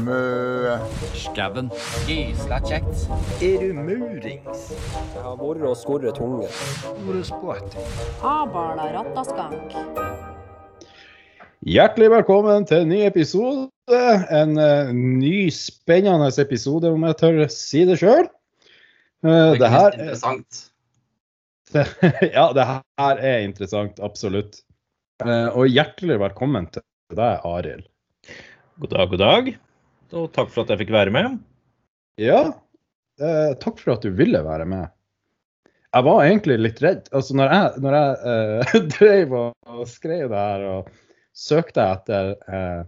Mø. Skauen. Gysla kjekt. Er du murings? Jeg har vært og skorret tunge. Abala rattaskank. Hjertelig velkommen til en ny episode. En uh, ny, spennende episode, om jeg tør si det sjøl. Det her er interessant. Ja, det her er interessant. Absolutt. Uh, og hjertelig velkommen til deg, Arild. God dag, god dag. Og takk for at jeg fikk være med. Ja, eh, takk for at du ville være med. Jeg var egentlig litt redd. Altså, når jeg, når jeg eh, drev og, og skrev det her og søkte etter eh,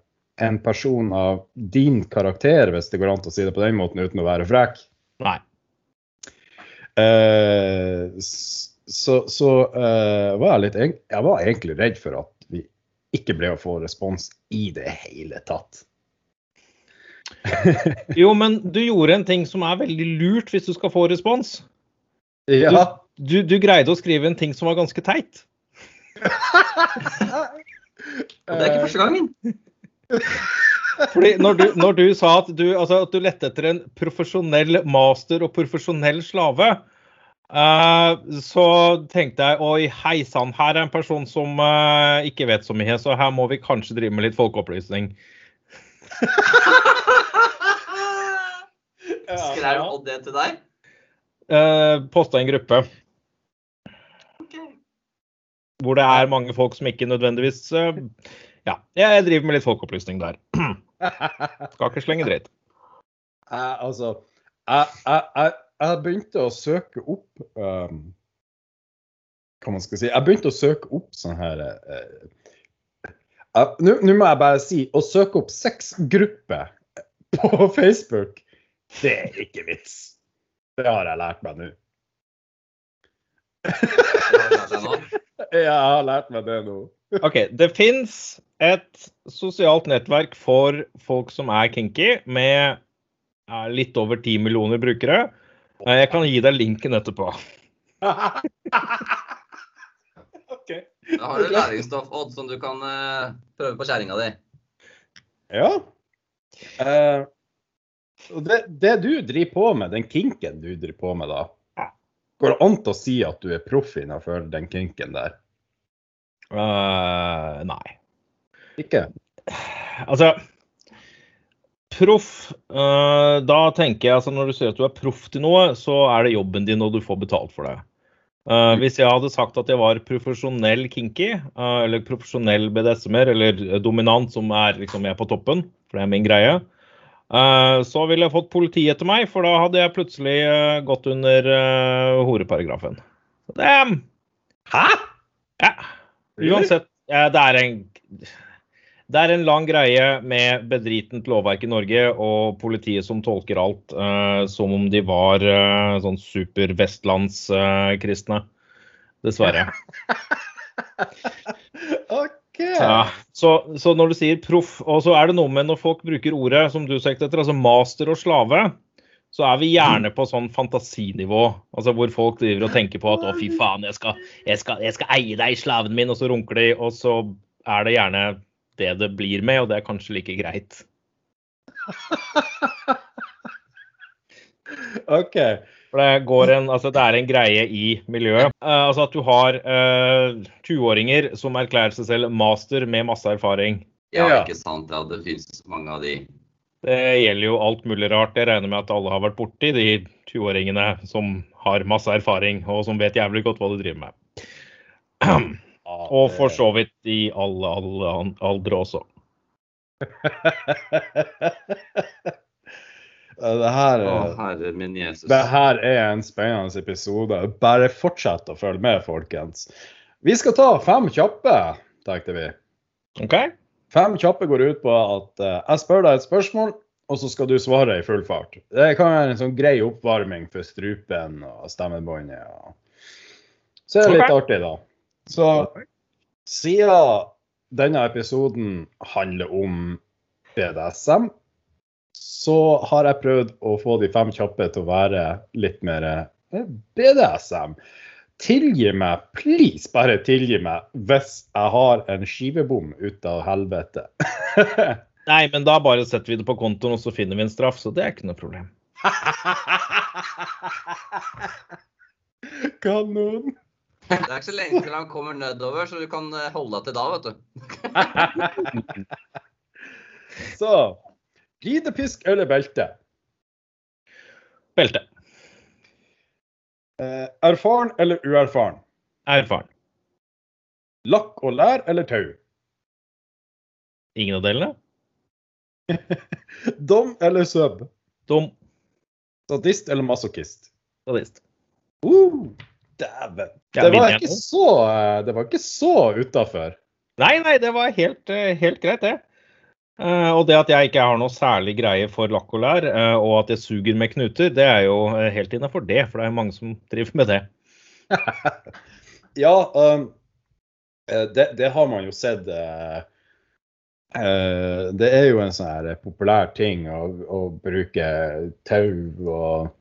en person av din karakter, hvis det går an å si det på den måten uten å være frekk, Nei. eh, s- så, så eh, var jeg litt Jeg var egentlig redd for at vi ikke ble å få respons i det hele tatt. Jo, men du gjorde en ting som er veldig lurt hvis du skal få respons. Ja. Du, du greide å skrive en ting som var ganske teit. Og det er ikke første gangen. Fordi når du, når du sa at du, altså at du lette etter en profesjonell master og profesjonell slave, uh, så tenkte jeg oi, hei sann, her er en person som uh, ikke vet så mye, så her må vi kanskje drive med litt folkeopplysning. Skrev Odd det til deg? Uh, Posta en gruppe Ok. hvor det er mange folk som ikke nødvendigvis uh, Ja, jeg driver med litt folkeopplysning der. Skal ikke slenge dritt. Jeg, altså, jeg, jeg, jeg, jeg begynte å søke opp um, Hva man skal si Jeg begynte å søke opp sånn her eh, Nå nå må jeg bare si å søke opp sexgrupper på Facebook, det er ikke vits. Det har jeg lært meg nå. Jeg har lært meg det nå. OK. Det fins et sosialt nettverk for folk som er kinky, med litt over 10 millioner brukere. Eh, Jeg kan gi deg linken etterpå. OK. Da har du læringsstoff, Odd, som du kan eh, prøve på kjerringa di. Ja. Eh, og det, det du driver på med, den kinken du driver på med da, går det an å si at du er proff innenfor den kinken der? Uh, nei. Ikke? Altså Proff uh, Da tenker jeg altså når du sier at du er proff til noe, så er det jobben din, og du får betalt for det. Uh, hvis jeg hadde sagt at jeg var profesjonell kinky, uh, eller profesjonell BDSM-er, eller dominant, som er liksom jeg på toppen, for det er min greie, så ville jeg fått politi etter meg, for da hadde jeg plutselig eh, gått under eh, horeparagrafen. Det, Hæ? ja. Uansett, det er en det er en lang greie med bedritent lovverk i Norge og politiet som tolker alt uh, som om de var uh, sånn super-vestlandskristne. Dessverre. Ja. Så, så når du sier proff, og så er det noe med når folk bruker ordet som du søkte etter, altså master og slave, så er vi gjerne på sånn fantasinivå. Altså hvor folk driver og tenker på at å, fy faen, jeg skal, jeg skal, jeg skal eie deg, slaven min, og så runker de, og så er det gjerne det det blir med, og det er kanskje like greit. OK. For det, går en, altså det er en greie i miljøet. Uh, altså at du har uh, 20-åringer som erklærer seg selv master med masse erfaring. Ja, Ja. ikke sant. Ja, det finnes mange av de. Det gjelder jo alt mulig rart. Jeg regner med at alle har vært borti de 20-åringene som har masse erfaring, og som vet jævlig godt hva de driver med. Og for så vidt i alle, alle aldre også. Det her Å, er herre min Jesus. Det her er en spennende episode. Bare fortsett å følge med, folkens. Vi skal ta fem kjappe, tenkte vi. OK? Fem kjappe går ut på at uh, jeg spør deg et spørsmål, og så skal du svare i full fart. Det kan være en sånn grei oppvarming for strupen og stemmebåndet. Og... Så er det litt okay. artig, da. Så siden denne episoden handler om BDSM, så har jeg prøvd å få de fem kjappe til å være litt mer eh, BDSM. Tilgi meg, please, bare tilgi meg hvis jeg har en skivebom ut av helvete. Nei, men da bare setter vi det på kontoen, og så finner vi en straff, så det er ikke noe problem. Kanon. Det er ikke så lenge til han kommer nedover, så du kan eh, holde deg til da, vet du. Så ridepisk eller belte? Belte. Eh, erfaren eller uerfaren? Erfaren. Lakk og lær eller tau? Ingen av delene? Dom eller sub? Dom. Sadist eller masochist? Sadist. Uh, Dæven. Det var ikke så, eh, det var ikke så utafor. Nei, nei, det var helt, eh, helt greit, det. Eh, og det at jeg ikke har noe særlig greie for lakk og lær, eh, og at jeg suger med knuter, det er jo eh, helt innafor det. For det er mange som driver med det. Ja, um, det, det har man jo sett eh, Det er jo en sånn her populær ting å, å bruke tau og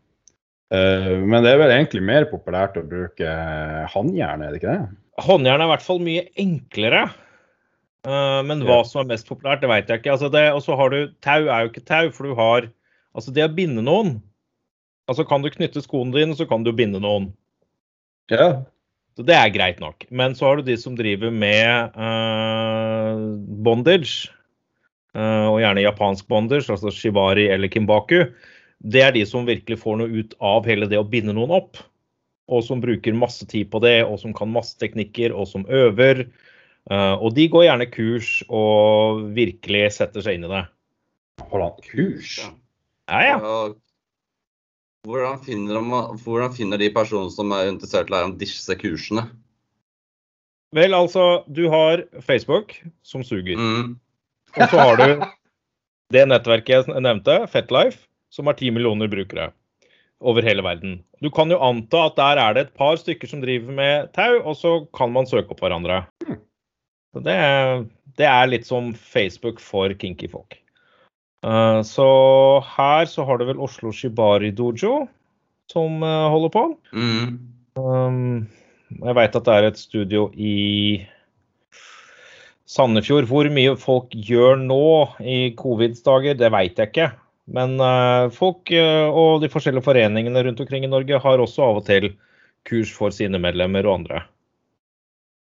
uh, Men det er vel egentlig mer populært å bruke håndjern, er det ikke det? Håndjern er i hvert fall mye enklere. Eh, men hva som er mest populært, det veit jeg ikke. Altså det, og så har du Tau er jo ikke tau, for du har Altså det å binde noen Altså kan du knytte skoene dine, så kan du binde noen. Ja. Så det er greit nok. Men så har du de som driver med uh, bondage, uh, og gjerne japansk bondage, altså shibari eller kimbaku. Det er de som virkelig får noe ut av hele det å binde noen opp. Og som bruker masse tid på det, og som kan masse teknikker, og som øver. Eh, og de går gjerne kurs og virkelig setter seg inn i det. Holder han kurs? Ja, ja. Hvordan finner, de, hvordan finner de personene som er interessert i å lære om disse kursene? Vel, altså, du har Facebook, som suger. Mm. Og så har du det nettverket jeg nevnte, FetLife, som har 10 millioner brukere over hele verden. Du kan jo anta at der er det et par stykker som driver med tau, og så kan man søke opp hverandre. Så det, det er litt som Facebook for kinky folk. Eh, så her så har du vel Oslo Shibari Dojo som eh, holder på. Mm. Um, jeg veit at det er et studio i Sandefjord. Hvor mye folk gjør nå i covids dager, det veit jeg ikke. Men eh, folk og de forskjellige foreningene rundt omkring i Norge har også av og til kurs for sine medlemmer og andre.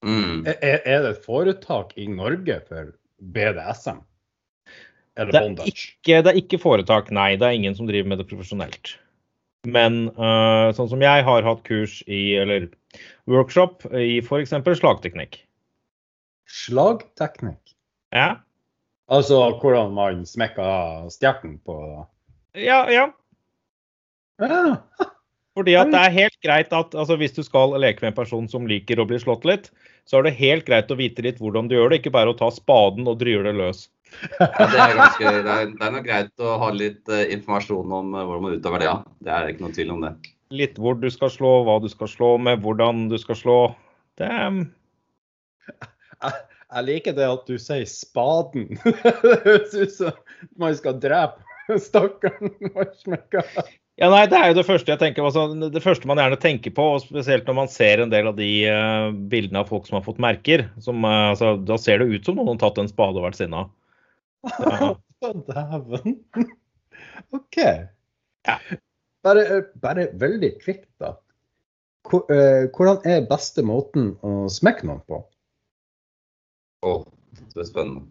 Mm. Er, er det et foretak i Norge for BDSM? Eller Det er bondage? ikke, det er ikke foretak, nei. Det er ingen som driver med det profesjonelt. Men uh, sånn som jeg har hatt kurs i, eller workshop i f.eks. slagteknikk. Slagteknikk? Ja, Altså hvordan man smekker stjerten på ja. ja. Ja. Fordi at det er helt greit at altså, hvis du skal leke med en person som liker å bli slått litt, så er det helt greit å vite litt hvordan du gjør det, ikke bare å ta spaden og dryle det løs. Ja, det er ganske, det er, det er nok greit å ha litt uh, informasjon om uh, hvordan man utøver det, ja. Det er ikke noen tvil om det. Litt hvor du skal slå, hva du skal slå med, hvordan du skal slå. Det er Jeg liker det at du sier spaden. Det høres ut som man skal drepe stakkaren. Ja, nei, det er jo det første jeg tenker. Altså, det første man gjerne tenker på, og spesielt når man ser en del av de uh, bildene av folk som har fått merker. Som, uh, altså, da ser det ut som noen har tatt en spade og vært sinna. Ja. Dæven. OK. Ja. Bare, eh, bare veldig kvikt, da. Hvordan er beste måten å smekke noen på? Å, det er spennende.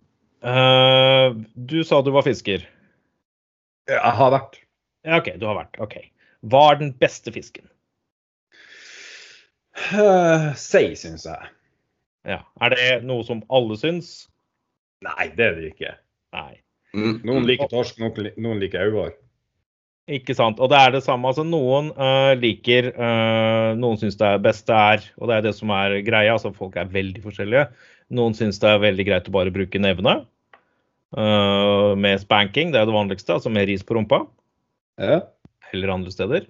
Uh, du sa du var fisker. Jeg har vært. Ja, OK, du har vært. OK. Hva er den beste fisken? Uh, Sei, syns jeg. Ja. Er det noe som alle syns? Nei, det er det ikke. Nei. Mm. Noen liker torsk, noen, liker auer. Ikke sant. Og det er det samme. Altså, noen uh, liker uh, Noen syns det er beste er Og det er det som er greia. Altså, folk er veldig forskjellige. Noen syns det er veldig greit å bare bruke nevene. uh, med spanking, det er det vanligste. Altså med ris på rumpa. Ja. Eller andre steder.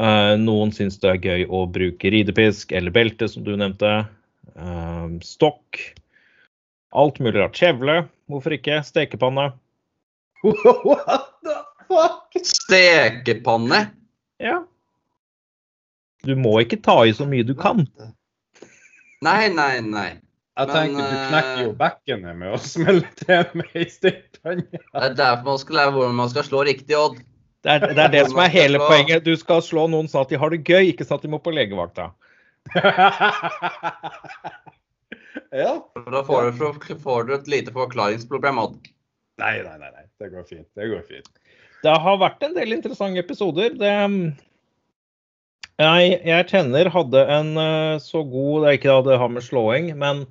Eh, noen syns det er gøy å bruke ridepisk eller belte, som du nevnte. Eh, stokk. Alt mulig rart. Kjevle. Hvorfor ikke? Stekepanne. What the fuck? Stekepanne! Ja. Du må ikke ta i så mye du kan. Nei, nei, nei. Jeg Men, du knekker jo eh, bekkenet med å smelle til med ei stekepanne. Det er derfor man skal lære hvordan man skal slå riktig odd. Det er, det er det som er hele poenget. Du skal slå noen sånn at de har det gøy, ikke sånn at de må på legevakta. ja. Da får du, får du et lite forklaringsproblem, Nei, nei, nei, nei. Det går fint. Det går fint. Det har vært en del interessante episoder. Det, jeg, jeg kjenner hadde en eh, så god Det er ikke det har med slåing, men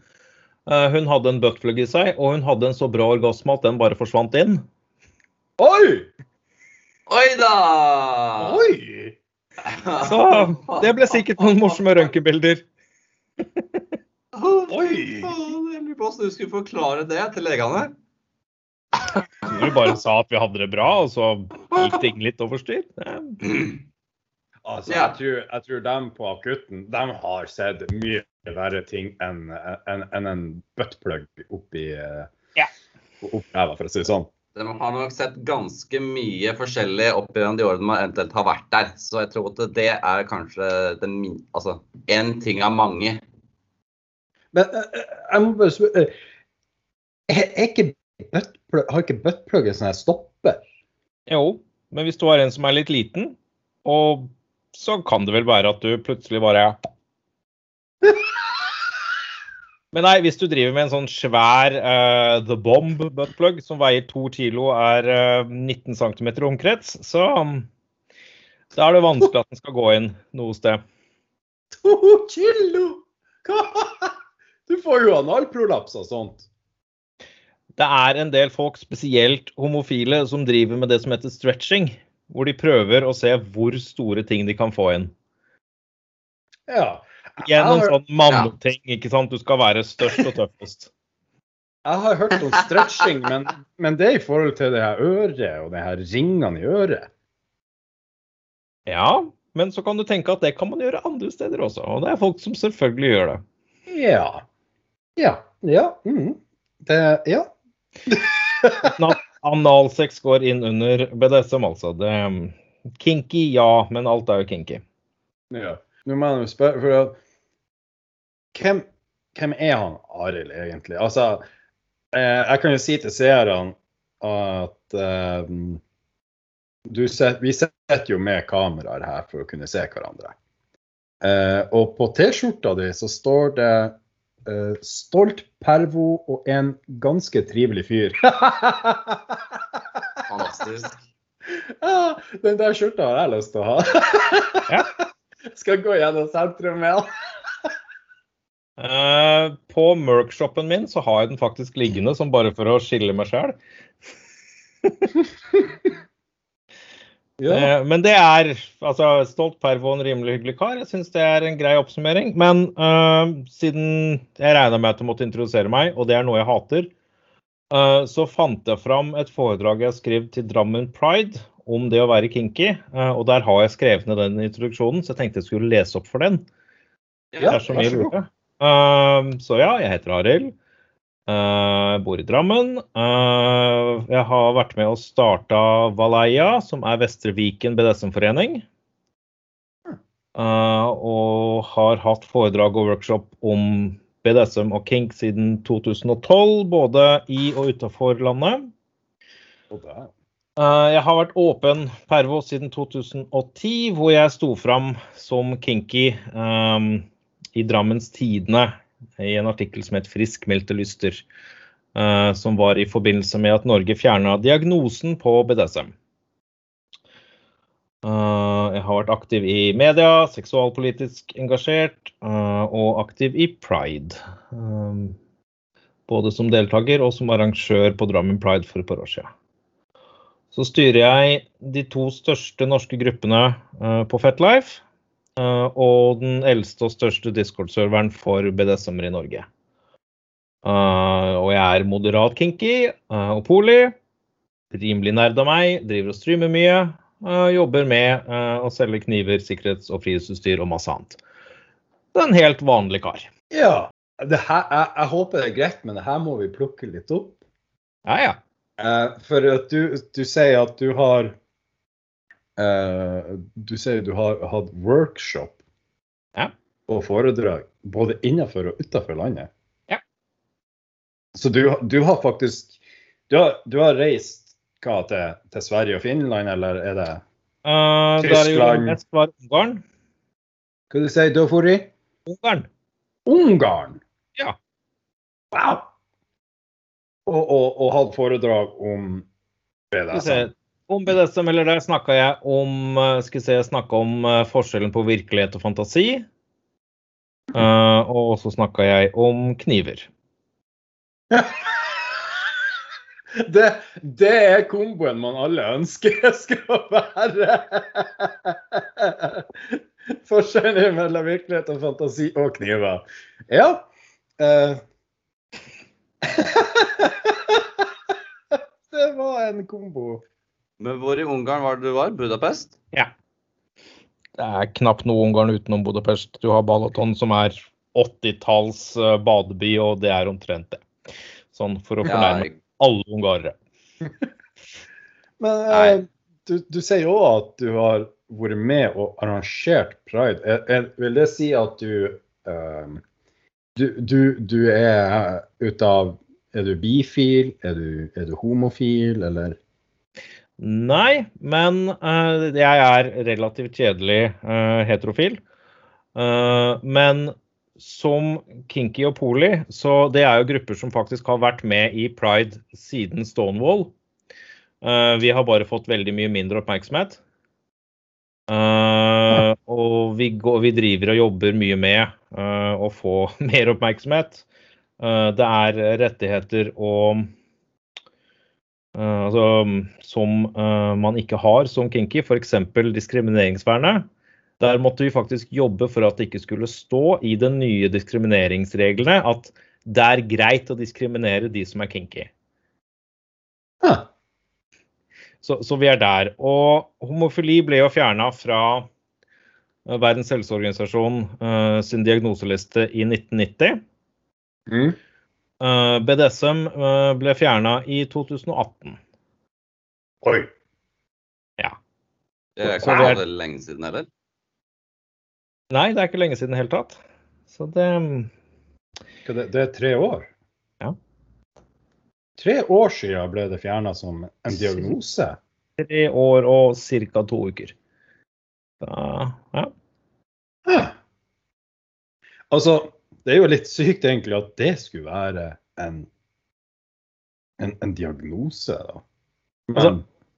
eh, hun hadde en buttplug i seg, og hun hadde en så bra orgasme at den bare forsvant inn. Oi! Oi da! Oi! Så det ble sikkert noen morsomme røntgenbilder. Oi! Jeg lurer på hvordan du skulle forklare det til legene. Du bare sa at vi hadde det bra, og så gikk ting litt over styr. Altså, jeg, tror, jeg tror dem på akutten de har sett mye verre ting enn en, en, en buttplug oppi oppi ræva, for å si det sånn. De har nok sett ganske mye forskjellig opp gjennom de årene man eventuelt har vært der. Så jeg tror at det er kanskje den min... Altså én ting av mange. Men eh, eh, jeg må bare spørre eh, ikke Har ikke buttplug en sånn stopper? Jo, men hvis du har en som er litt liten, og så kan det vel være at du plutselig bare Men nei, hvis du driver med en sånn svær uh, The Bomb buttplug som veier to kilo, er uh, 19 cm omkrets, så um, da er det vanskelig at den skal gå inn noe sted. To kilo! Hva? Du får jo analprolaps og sånt. Det er en del folk, spesielt homofile, som driver med det som heter stretching. Hvor de prøver å se hvor store ting de kan få inn. Ja. Igjen en sånn manneting, ikke sant. Du skal være størst og tøffest. Jeg har hørt om stretching, men, men det er i forhold til det her øret og det her ringene i øret. Ja, men så kan du tenke at det kan man gjøre andre steder også. Og det er folk som selvfølgelig gjør det. Ja. Ja. Ja. Mm. Det, ja. Analsex går inn under BDSM, altså. Det, kinky, ja, men alt er jo kinky. ja. Nå må jeg spørre, for at hvem, hvem er han Arild egentlig? Altså, eh, jeg kan jo si til seerne at eh, du set, vi sitter jo med kameraer her for å kunne se hverandre. Eh, og på T-skjorta di så står det eh, 'Stolt pervo og en ganske trivelig fyr'. Fantastisk. Ja, den der skjorta har jeg lyst til å ha. Ja. Skal gå gjennom sentrum den. Eh, på Merc-shoppen min så har jeg den faktisk liggende, som bare for å skille meg sjæl. Ja. uh, Men det er altså stolt pervo en rimelig hyggelig kar. Jeg syns det er en grei oppsummering. Men uh, siden jeg regna med at du måtte introdusere meg, og det er noe jeg hater, eh, så fant jeg fram et foredrag jeg skrev til Drammen Pride om det å være kinky. eh, og der har jeg skrevet ned den introduksjonen, så jeg tenkte jeg skulle lese opp for den. Ja, så. Eh, så ja, jeg heter Arild. Eh, bor i Drammen. Jeg har vært med og starta Valeia, som er Vestre Viken BDSM-forening. Og har hatt foredrag og workshop om BDSM og kink siden 2012, både i og utafor landet. Eh, Jeg har vært åpen pervo siden 2010, hvor jeg sto fram som kinky um, i Drammens Tidende i en artikkel som het 'Friskmeldte lyster', uh, som var i forbindelse med at Norge fjerna diagnosen på BDSM. Uh, jeg har vært aktiv i media, seksualpolitisk engasjert uh, og aktiv i pride. Um, både som deltaker og som arrangør på Drammen Pride for et par år siden. Så styrer jeg de to største norske gruppene eh, på Fetlife. eh, og den eldste og største Discord-serveren for BDSM-er i Norge. Eh, og jeg er moderat kinky og poli. Rimelig nerd av meg. Driver og streamer mye. jobber med å selge kniver, sikkerhets- og frihetsutstyr og masse annet. Det er en helt vanlig kar. Ja. Det her, jeg, jeg håper det er greit, men det her må vi plukke litt opp. Ja, ja. Eh, for at du, du sier at du har uh, Du sier du har hatt workshop Ja. og foredrag både innenfor og utenfor landet. Ja. Så du, du har faktisk Du har, du har reist hva, til, til Sverige og Finland, eller er det jo Tyskland. mest var Ungarn. Hva du sier du, Fori? Ungarn. Ungarn? Ja. Wow! Og, og, og hadde foredrag om. BDSM. Om BDSM, eller der snakka jeg om eh, Skal se, jeg om eh, forskjellen på virkelighet og fantasi. Uh, og så snakka jeg om kniver. Det, det er komboen man alle ønsker skal være. Forskjellen mellom virkelighet og fantasi og kniver. Ja. eh. Det var en kombo. Men hvor i Ungarn var det du var? Budapest? Ja. Det er knapt noe Ungarn utenom Budapest. Du har Balaton som er 80-talls eh, badeby, og det er omtrent det. Sånn for å Ja, fornærme alle ungarere. Men eh, du, du sier jo at du har vært med og arrangert pride. Er, er, vil det si at du eh, du, du, du er ut av Er du bifil? Er du, er du homofil, eller? Nei, men uh, jeg er relativt kjedelig uh, heterofil. Uh, men som kinky og poli, så det er jo grupper som faktisk har vært med i pride siden Stonewall. Vi har bare fått veldig mye mindre oppmerksomhet. Eh, og vi, går, vi driver og jobber mye med uh, å få mer oppmerksomhet. Uh, det er rettigheter og altså, som man ikke har som kinky, f.eks. diskrimineringsvernet. Der måtte vi faktisk jobbe for at det ikke skulle stå i de nye diskrimineringsreglene at det er greit å diskriminere de som er kinky. Huh. Så, så vi er der. Og homofili ble jo fjerna fra eh, Verdens helseorganisasjon uh, sin diagnoseliste i 1990. Mm. Uh, BDSM uh, ble fjerna i 2018. Oi. Ja. Det er ikke er- så lenge siden heller. Nei, det er ikke lenge siden i det hele tatt. Så det Det, det er tre år? Tre år siden ble det fjerna som en diagnose. tre år og ca. to uker. Da, ja. ja. Altså, det er jo litt sykt egentlig at det skulle være en, en, en diagnose, da. Men, Altså-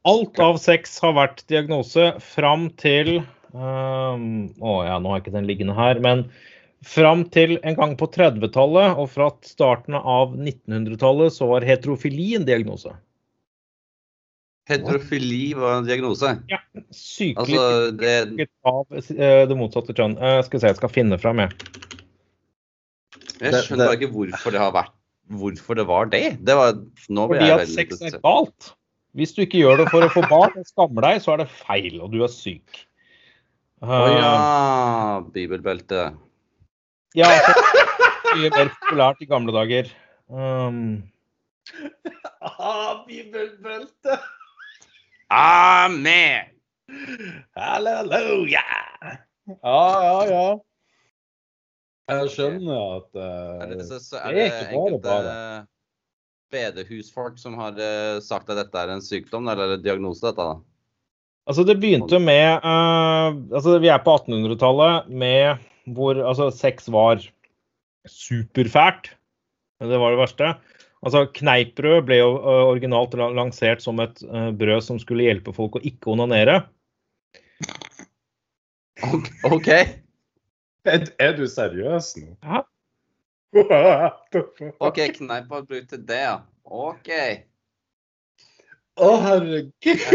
Alt av sex har vært diagnose fram til um, Å ja, nå har jeg ikke den liggende her. Men fram til en gang på 30-tallet og fra starten av 1900-tallet så var heterofili en diagnose. Heterofili var en diagnose. Sykelig Altså, det, av eh, det motsatte kjønn. Eh, skal vi se, jeg skal finne fram, jeg. jeg skjønner bare ikke hvorfor det har vært Hvorfor det var det. Det var Nå Fordi jeg at sex er galt. Hvis du ikke gjør det for å få barn og skammer deg, så er det feil, og du er syk. Å Uh, ja, bibelbelte. Ja, altså, mye mer populært i gamle dager. Um, ah, bibelbelte! Amen! Halleluja! Ja, ja, ja. Jeg skjønner at Er eh, det, så, så det er er det ikke bare enkelte bedehusfolk som har uh, sagt at dette er en sykdom eller en diagnose, dette da? altså, det begynte med uh, altså, Vi er på 1800-tallet med hvor altså, sex var superfælt. Det var det verste. Altså, Kneippbrød ble jo originalt lansert som et uh, brød som skulle hjelpe folk å ikke onanere. Ok. er, er du seriøs nå? Ja. OK, kneip har brukt til det, ja. OK. Å, herregud.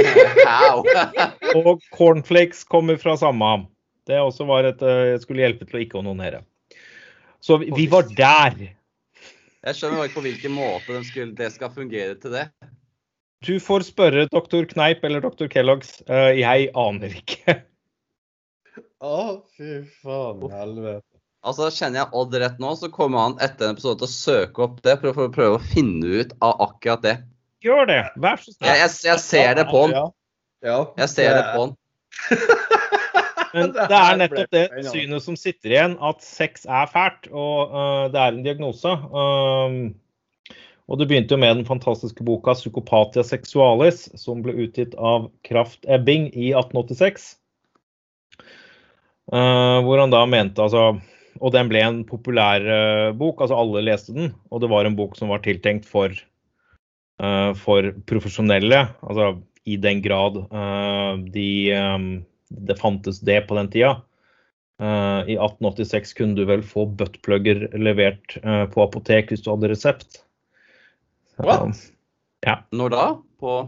Og cornflakes kommer fra samme. Det også var et uh, skulle hjelpe til å ikke onanere. Så vi, vi var der. Jeg skjønner ikke på hvilken måte de skulle, det skal fungere til det. Du får spørre doktor Kneip eller doktor Kellogg's. Uh, jeg aner ikke. Å, fy faen i helvete. Altså, Kjenner jeg Odd rett nå, så kommer han etter en episode til å søke opp det for, å prøve å finne ut av akkurat det. Gjør det. Vær så Jeg, snill. jeg, jeg ser det på han. Ja. ja. Jeg ser det på han. Men Det er nettopp det synet som sitter igjen, at sex er fælt, og uh, det er en diagnose. Um, Og det begynte jo med den fantastiske boka 'Psykopatia sexualis', som ble utgitt av Kraft Ebbing i 1886. Uh, hvor han da mente altså Og den ble en populær uh, bok, altså alle leste den. Og det var en bok som var tiltenkt for, eh, for profesjonelle, altså i den grad de, eh, det fantes det på den tida. Eh, I 1886 kunne du vel få buttplugger levert eh, på apotek hvis du hadde resept. What? Når da? På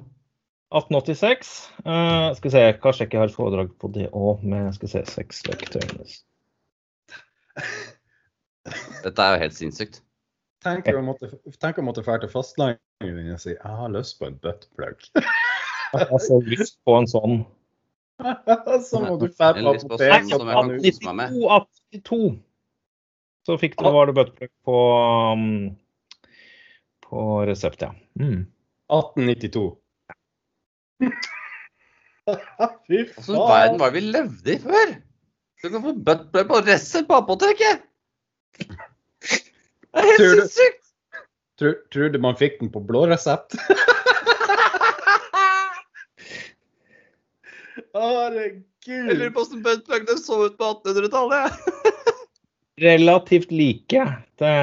1886. Uh, skal vi se, kanskje jeg ikke har et foredrag på det òg, men jeg skal se seks sexleketøyene. Dette er jo helt sinnssykt. Tenk å måtte, dra til fastlandet og si 'jeg har lyst på en buttplug'. altså, lyst på en sånn. så må du dra på sånn som jeg kan kose meg med. 1892 så fikk du, var det buttplug på, um, på resept, ja. Mm. 1892. Fy altså verden var det vi levde i før? Du kan få buttplug på resept på apoteket! Det er helt Tror du- sinnssykt! Tror, tror du man fikk den på blå resept? Jeg lurer Herregud. på åssen buttplugene så ut på 1800-tallet. Relativt like. Det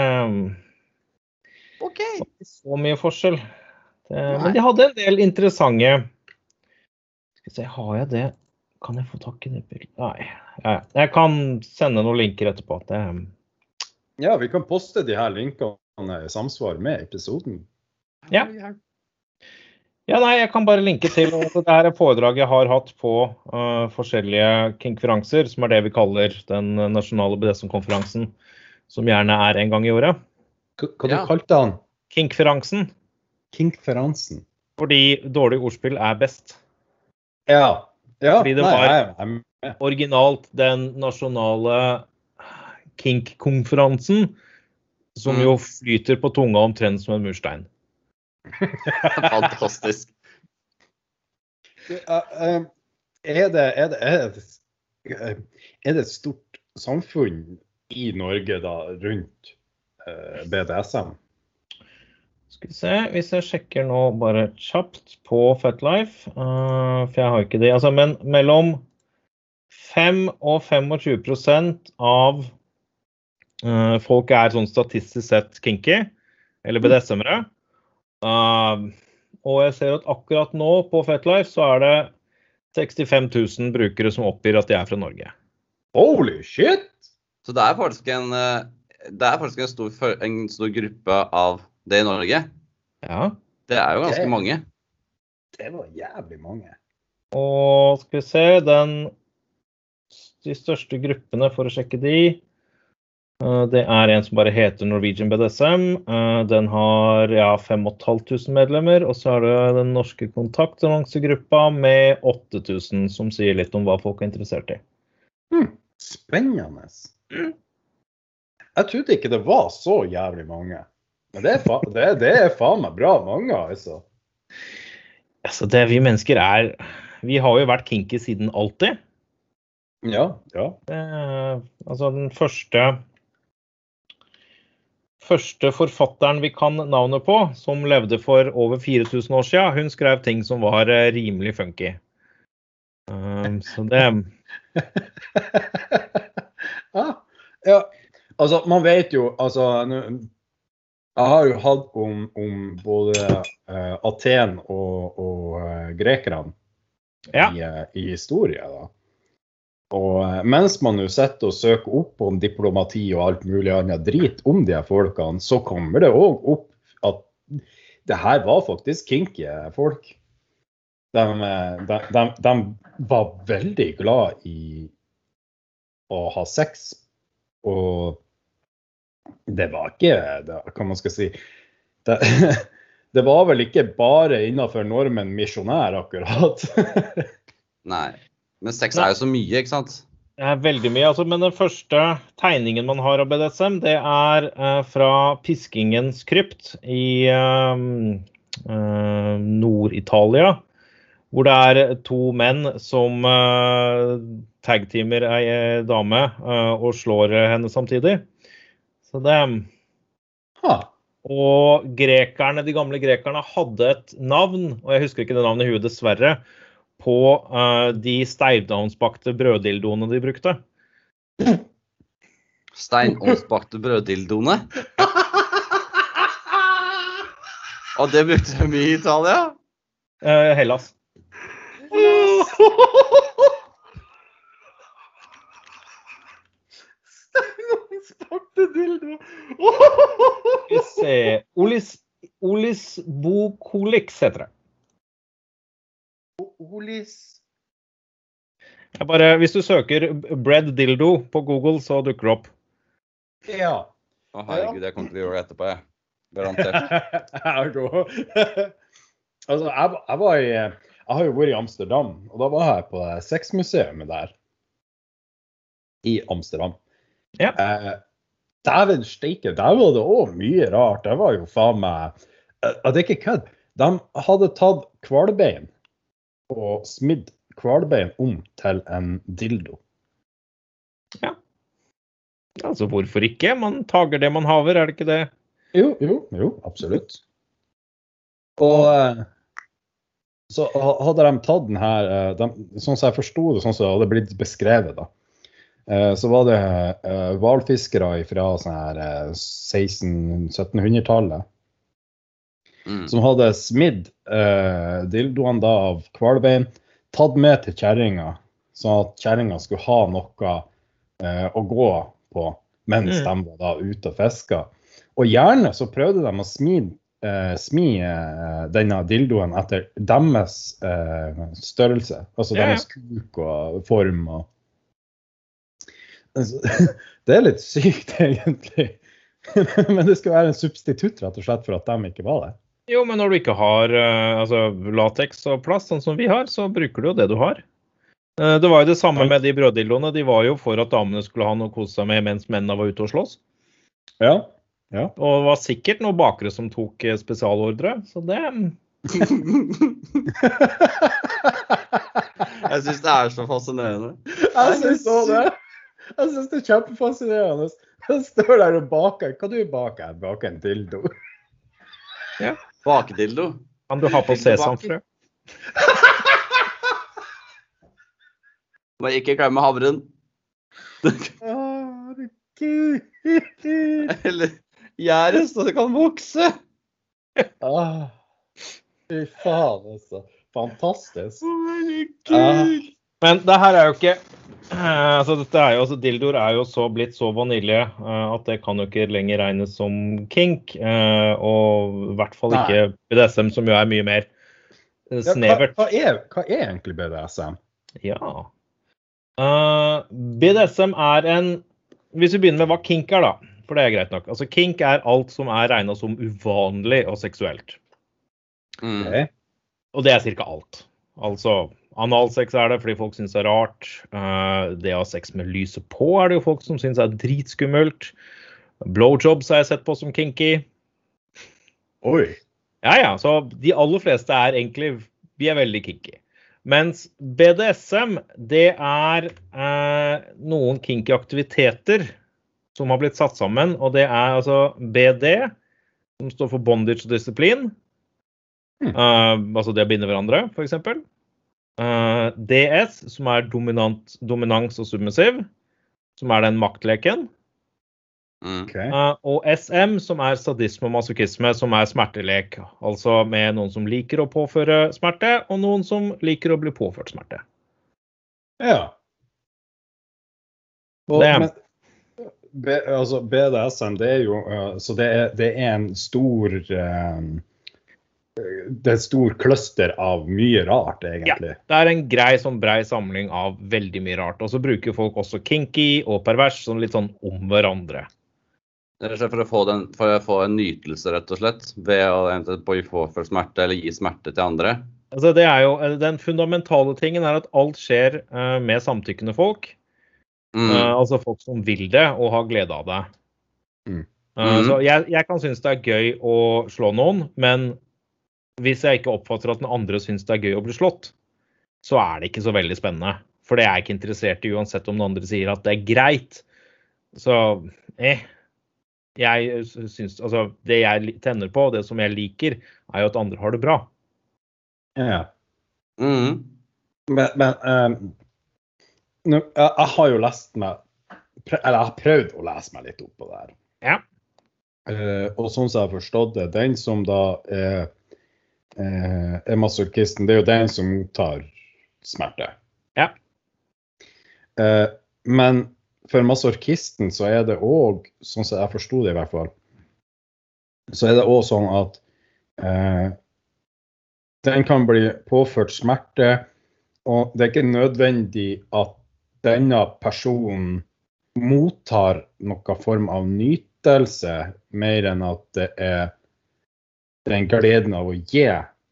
okay. Var ikke så mye forskjell. Det, men de hadde en del interessante Skal vi se, har jeg det? Kan jeg få tak i det bildet? Nei. Ja, ja. Jeg kan sende noen linker etterpå. Det, um, Ja, vi kan poste de her linkene i samsvar med episoden. Ja. Ja, nei, jeg kan bare linke til at det er et foredrag jeg har hatt på uh, forskjellige konferanser, som er det vi kaller den nasjonale BDSM-konferansen, som gjerne er en gang i året. Hva, hva Ja. du kalte den? Kinkferansen, Kinkferansen. fordi dårlig ordspill er best. Ja. ja. Fordi det var- Originalt den nasjonale kink-konferansen, som Mm. jo flyter på tunga omtrent som en murstein. Fantastisk. Eh, eh, er, det, er, det, er, det, eh, er det et stort samfunn i Norge da rundt eh, BDSM? Skal vi se, hvis jeg sjekker nå bare kjapt på Fetlife uh, for jeg har ikke det. Altså, men mellom 5 og 25% av eh, folk er sånn statistisk sett kinky, eller BDSM-ere. Uh, og jeg ser at akkurat nå på Fetlife så er det 65 000 brukere som oppgir at de er fra Norge. Holy shit! Så det er faktisk en, eh, det er faktisk en, stor, en stor gruppe av det i Norge. Ja. Det er jo ganske Det- mange. Det var jævlig mange. Og skal vi se, den, de største gruppene for å sjekke de, det er en som bare heter Norwegian BDSM. Eh, Den har ja, 5500 medlemmer. Og så er det den norske kontaktannonsegruppa med 8000, som sier litt om hva folk er interessert i. Hmm. Spennende. Jeg trodde ikke det var så jævlig mange. Men det er, fa det, det er faen meg bra mange, altså. Altså, det vi mennesker er Vi har jo vært kinky siden alltid. Ja, ja. Det, altså den første Første forfatteren vi kan navnet på, som levde for over 4000 år siden, hun skrev ting som var eh, rimelig funky. Um, så det ja. ja. Altså, man vet jo Altså, jeg har jo hatt om, om både uh, Aten og, og uh, grekerne Ja. i, uh, i historie. da. Og eh, mens man jo sitter og søker opp om diplomati og alt mulig annet drit om de her folkene, så kommer det òg opp at det her var faktisk kinky folk. De, eh, de, de, de var veldig glad i å ha sex. Og det var ikke det, Hva man skal si det, det var vel ikke bare innenfor normen misjonær, akkurat. Nei. Men sex er jo så mye, ikke sant? Det er veldig mye. Altså, men den første tegningen man har av BDSM, det er eh, fra Piskingens krypt i eh, eh, Nord-Italia. Hvor det er to menn som uh, tagteamer ei eh, dame eh, og slår henne samtidig. Så det Ha. Og grekerne, de gamle grekerne hadde et navn, og jeg husker ikke det navnet i huet, dessverre, på uh, de steinovnsbakte brøddildoene de brukte. Steinovnsbakte brøddildoene. Og det brukte de mye i Italia? Uh, Hellas. Sparte dildo. Skal vi se Olis, Olis Bokolix heter det. Olis Jeg bare, hvis du søker 'bread dildo' på Google, så dukker det opp. Ja. Å herregud, jeg kommer til å gjøre det etterpå, jeg. Garantert. Altså, jeg, jeg var i Jeg har jo vært i Amsterdam, og da var jeg på sexmuseet der. I Amsterdam. Ja. Eh, Dæven steike, der var det òg mye rart. Det var jo faen meg eh, Det er ikke kødd. De hadde tatt hvalbein og smidd hvalbein om til en dildo. Ja. Altså, hvorfor ikke? Man tager det man haver, er det ikke det? Jo, jo, jo, absolutt. Og så hadde de tatt den her eh, de, Sånn som jeg forsto det, sånn som det hadde blitt beskrevet, da. eh, Så var det eh, hvalfiskere fra sånn her eh, 1600-1700-tallet Mm. som hadde smidd eh, dildoene da av hvalbein, tatt med til kjerringa, sånn at kjerringa skulle ha noe eh, å gå på mens Mm. de var da ute og fiska. Og gjerne så prøvde de å smi, eh, smi eh, denne dildoen etter deres eh, størrelse. Altså ja. deres kuk og form og Altså, Det er litt sykt, egentlig. Men det skal være en substitutt rett og slett for at de ikke var det. Jo, men når du ikke har eh, altså, lateks og plast, sånn som vi har, så bruker du jo det du har. Eh, det var jo det samme med de brøddildoene. De var jo for at damene skulle ha noe å kose seg med mens mennene var ute og slåss. Ja. ja. Og det var sikkert noen bakere som tok eh, spesialordre. Så det Jeg syns det er så fascinerende. Jeg syns òg det. Jeg syns det er kjempefascinerende. Jeg står der og baker. Hva du baker? Jeg baker en dildo. Bakedildo. kan du ha på sesamfrø. Må ikke glemme havren. Eller gjæret, så det kan vokse. Ah, Fy faen, altså. Fantastisk. Herregud. Men det her er jo ikke eh, altså dette er jo, altså Dildoer er jo så blitt så vanilje eh, at det kan jo ikke lenger regnes som kink. eh, og i hvert fall ikke BDSM, som jo er mye mer snevert. Ja, hva, hva, er, hva er egentlig BDSM? Ja. Uh, BDSM er en Hvis vi begynner med hva kink er, da. For det er greit nok. Altså Kink er alt som er regna som uvanlig og seksuelt. Mm. Og det er ca. alt. Altså analsex er det fordi folk syns det er rart. Eh, det å ha sex med lyset på er det jo folk som syns er dritskummelt. Blowjobs har jeg sett på som kinky. Oi. Ja ja, så de aller fleste er egentlig Vi er veldig kinky. Mens BDSM, det er eh, noen kinky aktiviteter som har blitt satt sammen. Og det er altså BD, som står for bondage og disiplin. Mm. Eh, altså det å binde hverandre, f.eks. Uh, DS, som er dominant, dominans og submissiv, som er den maktleken. Mm. Uh, og SM, som er sadisme og masochisme, som er smertelek. Altså med noen som liker å påføre smerte, og noen som liker å bli påført smerte. Ja. Og, Det men, B, altså BDSM, det er jo uh, Så det er, det er en stor eh, Det er en stor cluster av mye rart, egentlig. Ja, Det er en grei sånn brei samling av veldig mye rart. Og så bruker folk også kinky og pervers sånn litt sånn om hverandre. For å, få den, for å få en nytelse, rett og slett. Ved å påføre smerte eller gi smerte til andre. Altså det er jo, Den fundamentale tingen er at alt skjer uh, med samtykkende folk. Mm. Uh, altså folk som vil det og har glede av det. Mm. Uh, mm. Så jeg, jeg kan synes det er gøy å slå noen, men hvis jeg ikke oppfatter at den andre syns det er gøy å bli slått, så er det ikke så veldig spennende. For det er jeg ikke interessert i, uansett om den andre sier at det er greit. Så eh. jeg syns Altså, det jeg tenner på, det som jeg liker, er jo at andre har det bra. Ja. Mm. Men, men um, nå, jeg, jeg har jo lest meg Eller jeg har prøvd å lese meg litt opp på det her. Ja. Uh, og sånn som jeg har forstått det, den som da er, eh, er masochisten, det er jo den som tar smerte. Ja. Eh, men for masochisten så er det òg, sånn som jeg forsto det i hvert fall, så er det òg sånn at eh, den kan bli påført smerte, og det er ikke nødvendig at denne personen mottar noen form av nytelse, mer enn at det er den gleden av å gi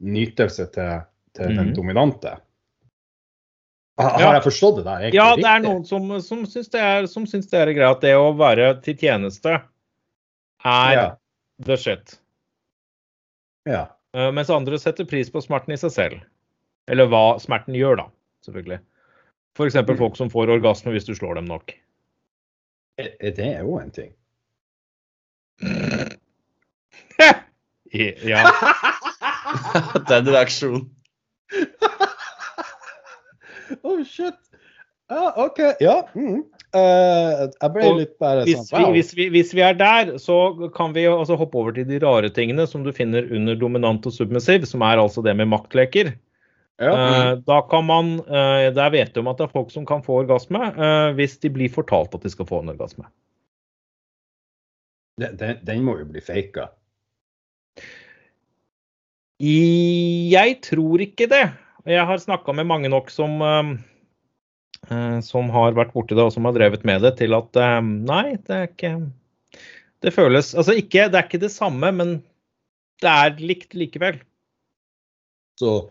nytelse til, til den Mhm. dominante. Har, Ja. har jeg forstått det der Ja, det er noen som, som syns det er, som syns det er greit det å være til tjeneste er Ja. the shit. ja. Eh, Mens andre setter pris på smerten i seg selv. Eller hva smerten gjør, da. Selvfølgelig. F.eks. Mm. folk som får orgasme hvis du slår dem nok. Det er jo en ting? I- Ja. Den reaksjonen. oh, shit. Ja, OK. Ja. Mm. Uh, jeg ble Og litt bare Hvis sånn vi, hvis, vi, hvis vi er der, så kan vi altså hoppe over til de rare tingene som du finner under dominant og submissiv, som er altså det med maktleker. Ja. Uh, Da kan man, uh, Der vet du om at det er folk som kan få orgasme eh, hvis de blir fortalt at de skal få en orgasme. Den, den, den må jo bli faka. Jeg tror ikke det. Jeg har snakka med mange nok som, eh, eh, som har vært borti det og som har drevet med det, til at eh, nei, det er ikke Det føles Altså ikke, det er ikke det samme, men det er likt likevel. Så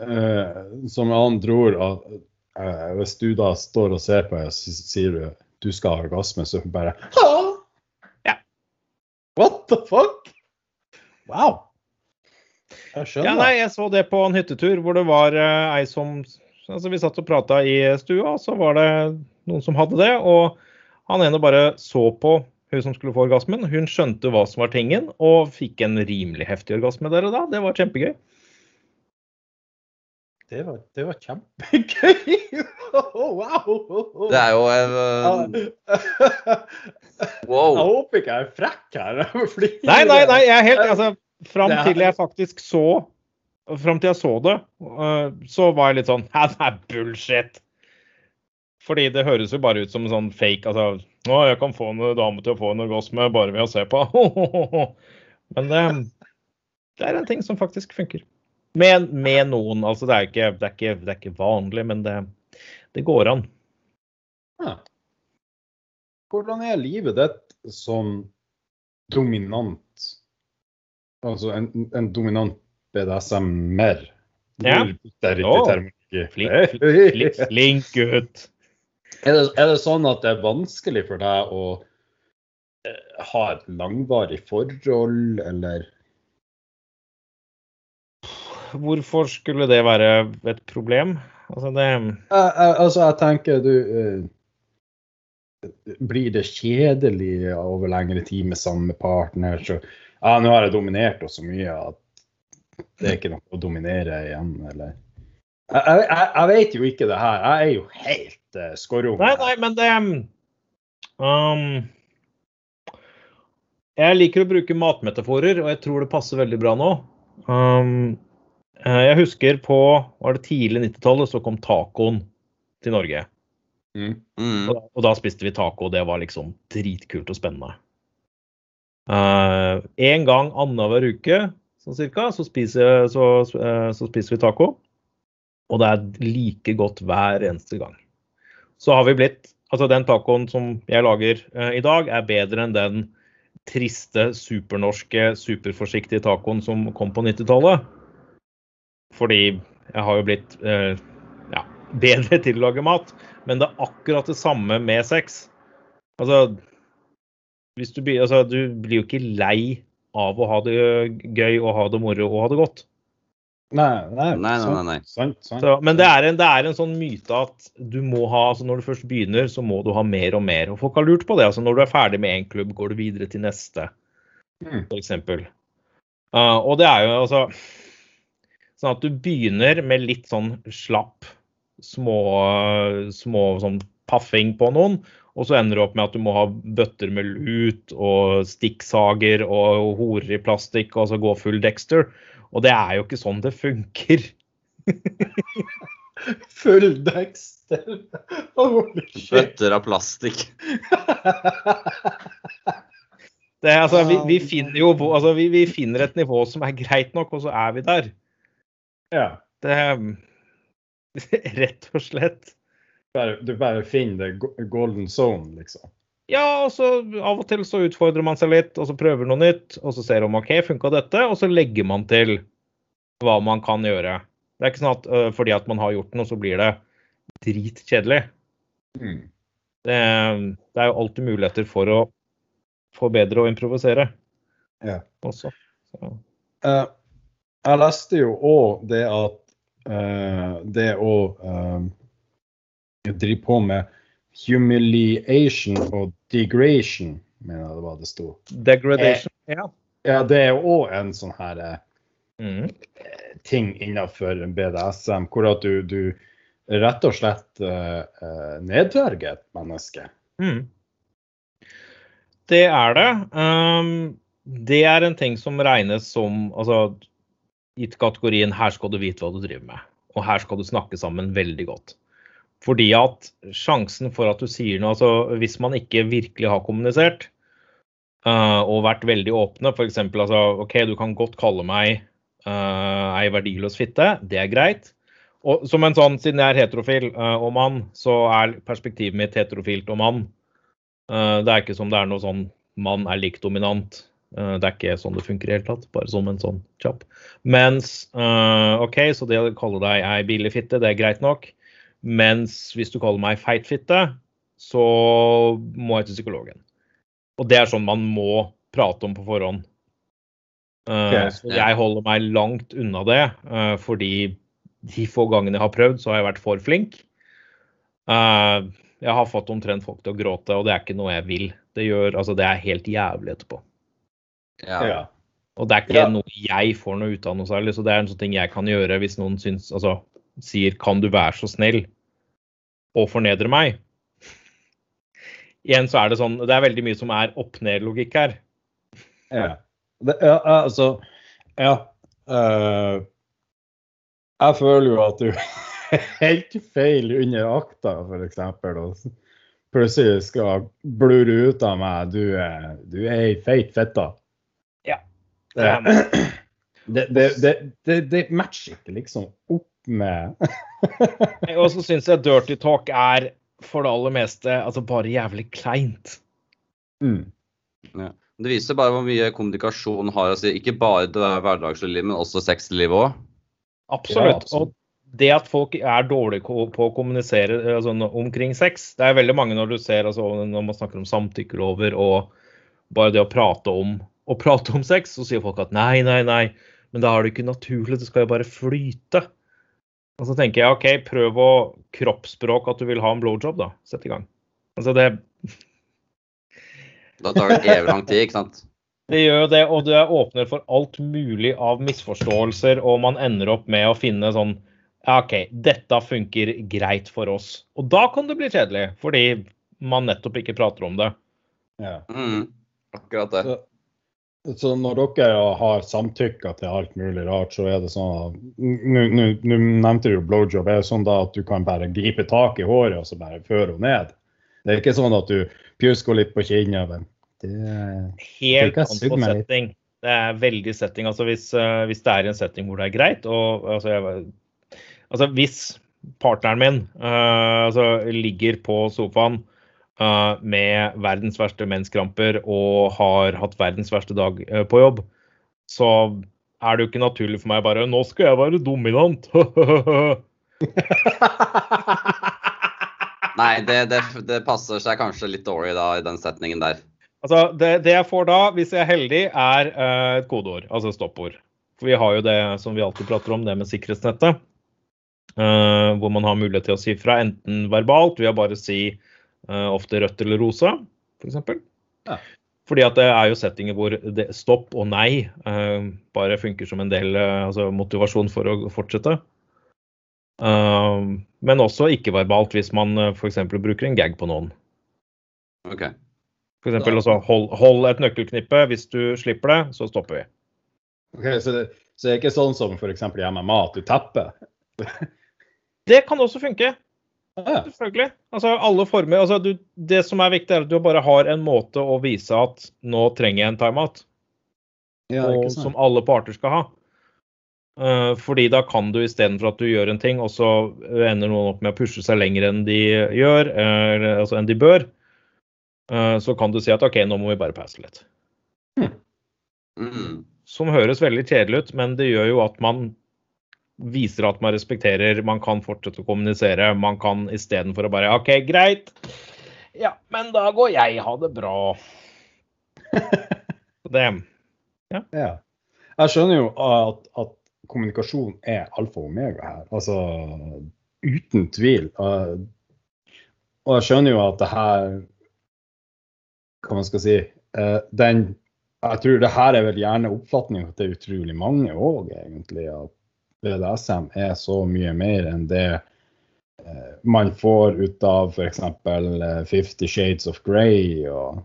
eh, som med andre ord at, eh, Hvis du da står og ser på meg og sier du du skal ha orgasme, så bare? Ja. What the fuck? Wow. Jeg skjønner. Ja, nei, jeg så det på en hyttetur hvor det var uh, ei som Altså, vi satt og prata i stua, og så var det noen som hadde det. Og han ene bare så på hun som skulle få orgasmen. Hun skjønte hva som var tingen, og fikk en rimelig heftig orgasme der og da. Det var kjempegøy. Det var, det var kjempegøy. Oh, wow. Det er jo en Jeg Wow. håper ikke jeg er frekk her. fordi- Nei, nei, nei, jeg er helt altså, Fram til jeg faktisk så Fram til jeg så det, øh, så var jeg litt sånn Hæ, det er bullshit. Fordi det høres jo bare ut som en sånn fake altså Å, jeg kan få en dame til å få en orgasme bare ved å se på. Men det, det er en ting som faktisk funker. Med, med noen. Altså, det er ikke, det er ikke, det er ikke vanlig, men det, det går an. Ja. Hvordan er livet ditt som dominant? Altså en, en dominant BDSM-er? Ja. Det er riktig flink, Flink, flink gutt. Er det, er det sånn at det er vanskelig for deg å eh, ha et langvarig forhold, eller Hvorfor skulle det være et problem? Altså, det Eh, eh, Altså, jeg tenker du Blir det kjedelig over lengre tid med samme partner? Så ja, nå har jeg dominert oss så mye at det er ikke noe å dominere igjen, eller Jeg, jeg, jeg- vet jo ikke det her. Jeg er jo helt uh, skorrom. Nei, nei, men det um, Jeg liker å bruke matmetaforer, og jeg tror det passer veldig bra nå. Um, eh, jeg husker på var det tidlig 90-tallet så kom tacoen til Norge. Mm. Mm. Og, og da spiste vi taco, og det var liksom dritkult og spennende. Eh, en gang annenhver uke sånn cirka, så spiser, så, eh, så spiser vi taco. Og det er like godt hver eneste gang. Så har vi blitt Altså den tacoen som jeg lager eh, i dag, er bedre enn den triste, supernorske, superforsiktige tacoen som kom på 90-tallet. Fordi jeg har jo blitt ja, bedre til å lage mat. Men det er akkurat det samme med sex. Altså, du, blir- altså, du blir jo ikke lei av å ha det gøy og ha det moro og ha det godt. Nei, nei, Nei, nei, nei, nei. Sant, sant. Så, men det er, en, det er en sånn myte at du må ha, altså når du først begynner, så må du ha mer og mer. Og folk har lurt på det. altså Når du er ferdig med én klubb, går du videre til neste, Mm. f.eks. Uh, og det er jo altså Sånn at du begynner med litt sånn slapp, små, små sånn paffing på noen. Og så ender du opp med at du må ha bøtter med lut og stikksager og horer i plastikk og så gå full Dexter. Og det er jo ikke sånn det funker. Full Dexter. Bøtter av plastikk. Det, er, altså, vi, vi, finner jo, altså, vi, vi finner et nivå som er greit nok, og så er vi der. Ja. Det Rett og slett. Bare, du bare finner the golden zone, liksom. Ja, og så av og til så utfordrer man seg litt, og så prøver noe nytt, og så ser man OK, funka dette, og så legger man til hva man kan gjøre. Det er ikke sånn at øh, fordi at man har gjort noe, så blir det dritkjedelig. Mm. Det, det er jo alltid muligheter for å forbedre og improvisere Ja. også. Så. Eh, jeg leste jo òg det at uh, det å eh, drive på med humiliation og degradation, mener jeg det var det sto. Degradation. Ja. Ja, det er jo òg en sånn her eh, Mm. ting innenfor BDSM, hvor at du, du rett og slett eh, eh, nedverger et menneske. Mm. Det er det. Um, det er en ting som regnes som altså, gitt kategorien 'her skal du vite hva du driver med', og 'her skal du snakke sammen veldig godt'. Fordi at sjansen for at du sier noe altså Hvis man ikke virkelig har kommunisert uh, og vært veldig åpne, f.eks. Altså, OK, du kan godt kalle meg uh, ei verdiløs fitte, det er greit. Og som en sånn, Siden jeg er heterofil uh, og mann, så er perspektivet mitt heterofilt og mann. Uh, det er ikke som det er noe sånn mann er lik dominant. Det er ikke sånn det funker i det hele tatt. Bare som en sånn kjapp. Mens OK, så det å kalle deg ei billig fitte, det er greit nok. Mens hvis du kaller meg feitfitte, så må jeg til psykologen. Og det er sånn man må prate om på forhånd. Uh, så jeg holder meg langt unna det, uh, fordi de få gangene jeg har prøvd, så har jeg vært for flink. Uh, jeg har fått omtrent folk til å gråte, og det er ikke noe jeg vil. Det, gjør, altså, det er helt jævlig etterpå. Ja. Ja. Og det er ikke Ja. noe jeg får noe ut av noe særlig, så det er en sånn ting jeg kan gjøre hvis noen syns, altså, sier 'kan du være så snill' og fornedre meg. Igjen så er det sånn, det er veldig mye som er opp-ned-logikk her. Ja. Det, ja, altså Ja. Uh, jeg føler jo at du helt feil under akta, f.eks. Plutselig skal blure ut av meg du er, du er ei feit fitte. Ja. Det, det, det, det, det, det matcher ikke liksom opp med Og så syns jeg dirty talk er for det aller meste altså bare jævlig kleint. mm. Det viser bare hvor mye kommunikasjon har å si. Ikke bare det hverdagslige livet, men også sexlivet òg. Absolutt. Ja, absolutt. Og det at folk er dårlige på å kommunisere altså, omkring sex Det er veldig mange når du ser altså, når man snakker om samtykkelover og bare det å prate om å prate om sex, så sier folk at nei, nei, nei, men da er det ikke naturlig, det skal jo bare flyte. Og så tenker jeg OK, prøv å kroppsspråk at du vil ha en blowjob, da. Sett i gang. Altså det, Da tar det evig lang tid, ikke sant. Det gjør jo det, og det åpner for alt mulig av misforståelser, og man ender opp med å finne sånn OK, dette funker greit for oss. Og da kan det bli kjedelig, fordi man nettopp ikke prater om det. ja. Mm, akkurat det. Så, så når dere har samtykka til alt mulig rart, så er det sånn at Nå nevnte du jo blowjob. Er det sånn da at du kan bare gripe tak i håret og så bare føre henne ned? Det er ikke sånn at du pjusker litt på kinnet. men Det Helt Tenk å an på setting. Det er veldig setting. Altså hvis, eh, hvis det er en setting hvor det er greit, og altså, jeg, altså hvis partneren min uh, altså, ligger på sofaen med verdens verste menskramper og har hatt verdens verste dag eh, på jobb, så er det jo ikke naturlig for meg bare Nå skal jeg være dominant. Nei, det, det, det passer seg kanskje litt dårlig da i den setningen der. altså, det, det jeg får da, hvis jeg er heldig, er uh, et kodeord, altså stoppord. For vi har jo det som vi alltid prater om, det med sikkerhetsnettet. Uh, hvor man har mulighet til å si fra enten verbalt, ved å bare si eh, ofte rødt eller rosa, f.eks. Ja. Fordi at det er jo settinger hvor det, stopp og nei eh, bare funker som en del eh, altså motivasjon for å fortsette. Eh, men også ikke-verbalt hvis man uh, f.eks. bruker en gag på noen. Okay. For eksempel, altså, hold, hold et nøkkelknippe. Hvis du slipper det, så stopper vi. Ok, så, det, så det er ikke sånn som f.eks. hjemme mat, at du tapper? Det kan også funke. Ja. Selvfølgelig. Altså, alle former, altså, du, det som er viktig, er at du bare har en måte å vise at nå trenger jeg en timeout. ja, og, som alle parter skal ha. Uh, fordi da kan du istedenfor at du gjør en ting, og så ender noen opp med å pushe seg lenger enn de gjør, eller, altså enn de bør, uh, så kan du si at OK, nå må vi bare passe litt. Mm. Som høres veldig kjedelig ut, men det gjør jo at man viser at man respekterer, man kan fortsette å kommunisere. Man kan istedenfor å bare OK, greit. Ja, men da går jeg. Ha det bra. Det. Ja. Jeg skjønner jo at, at kommunikasjon er alfa og omega her. Altså uten tvil. Og jeg skjønner jo at det her Hva man skal si uh, Den Jeg tror det her er vel gjerne oppfatningen at det er utrolig mange òg, egentlig. At BDSM er så mye mer enn det uh, man får ut av f.eks. Uh, Fifty Shades of Grey og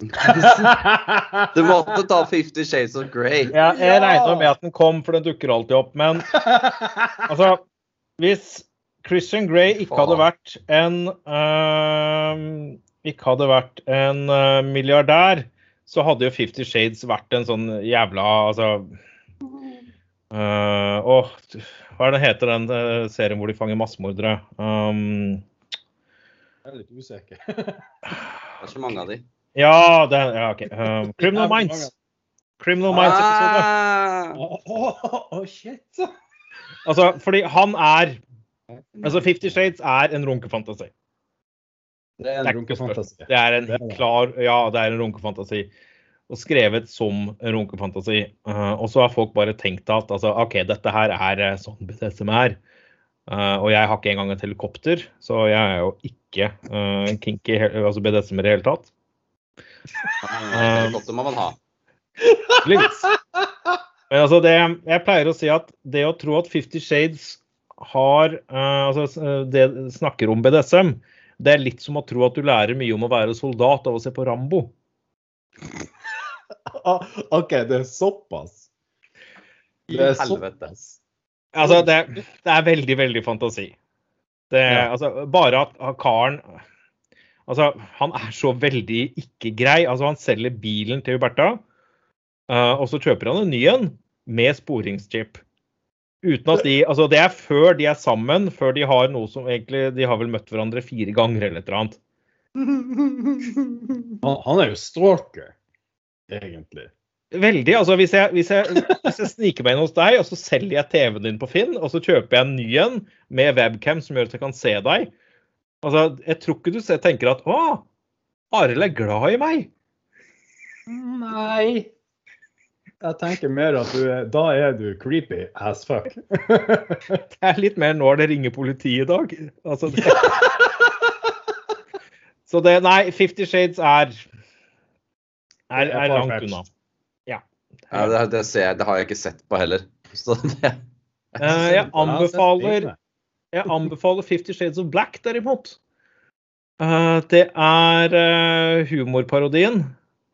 Du måtte ta Fifty Shades of Grey. Ja, jeg regna med at den kom, for den dukker alltid opp. Men altså Hvis Christian Grey ikke hadde vært en øh, Ikke hadde vært en øh, milliardær, så hadde jo Fifty Shades vært en sånn jævla Altså øh, Åh, hva er det heter den øh, serien hvor de fanger massemordere? Um, Jeg er litt usikker. Det er så mange av de. ja, det er, ja, OK. Um, Criminal Minds. Criminal Minds-episode. Ah! Oh, oh, oh, shit! Altså, fordi han er Altså, Fifty Shades er en runkefantasi. Det er en runkefantasi. Det er en klar Ja, det er en runkefantasi. Og skrevet som runkefantasi. Uh, og så har folk bare tenkt at altså, OK, dette her er eh, sånn BDSM er. Uh, og jeg har ikke engang et helikopter, så jeg er jo ikke uh, kinky, altså BDSM i hele tatt. Helikopter må man ha. Litt. Men altså, det Jeg pleier å si at det å tro at Fifty Shades har altså, det snakker om BDSM, det er litt som å tro at du lærer mye om å være soldat av å se på Rambo. OK, det er såpass. I Det er helvete. såpass. Altså, det, det er veldig, veldig fantasi. Det, Ja. altså, bare at karen Altså, han er så veldig ikke grei. Altså, han selger bilen til Huberta, uh, og så kjøper han en ny en med sporingschip. Uten at de Altså, det er før de er sammen, før de har noe som egentlig De har vel møtt hverandre fire ganger eller et eller annet. Han, han er jo stalker, egentlig. Veldig. altså Hvis jeg, hvis jeg, hvis jeg sniker meg inn hos deg, og så selger jeg TV-en din på Finn, og så kjøper jeg en ny en med webcam som gjør at jeg kan se deg altså Jeg tror ikke du tenker at å, Arild er glad i meg. Nei. Jeg tenker mer at du er, da er du creepy as fuck. Det er litt mer når det ringer politiet i dag. Altså, det. Så det Nei, Fifty Shades er er, er langt unna. Ja. Ja, det, det, ser jeg, det har jeg ikke sett på heller. Så det jeg, jeg anbefaler Jeg anbefaler Fifty Shades of Black, derimot. Eh, det er eh, humorparodien.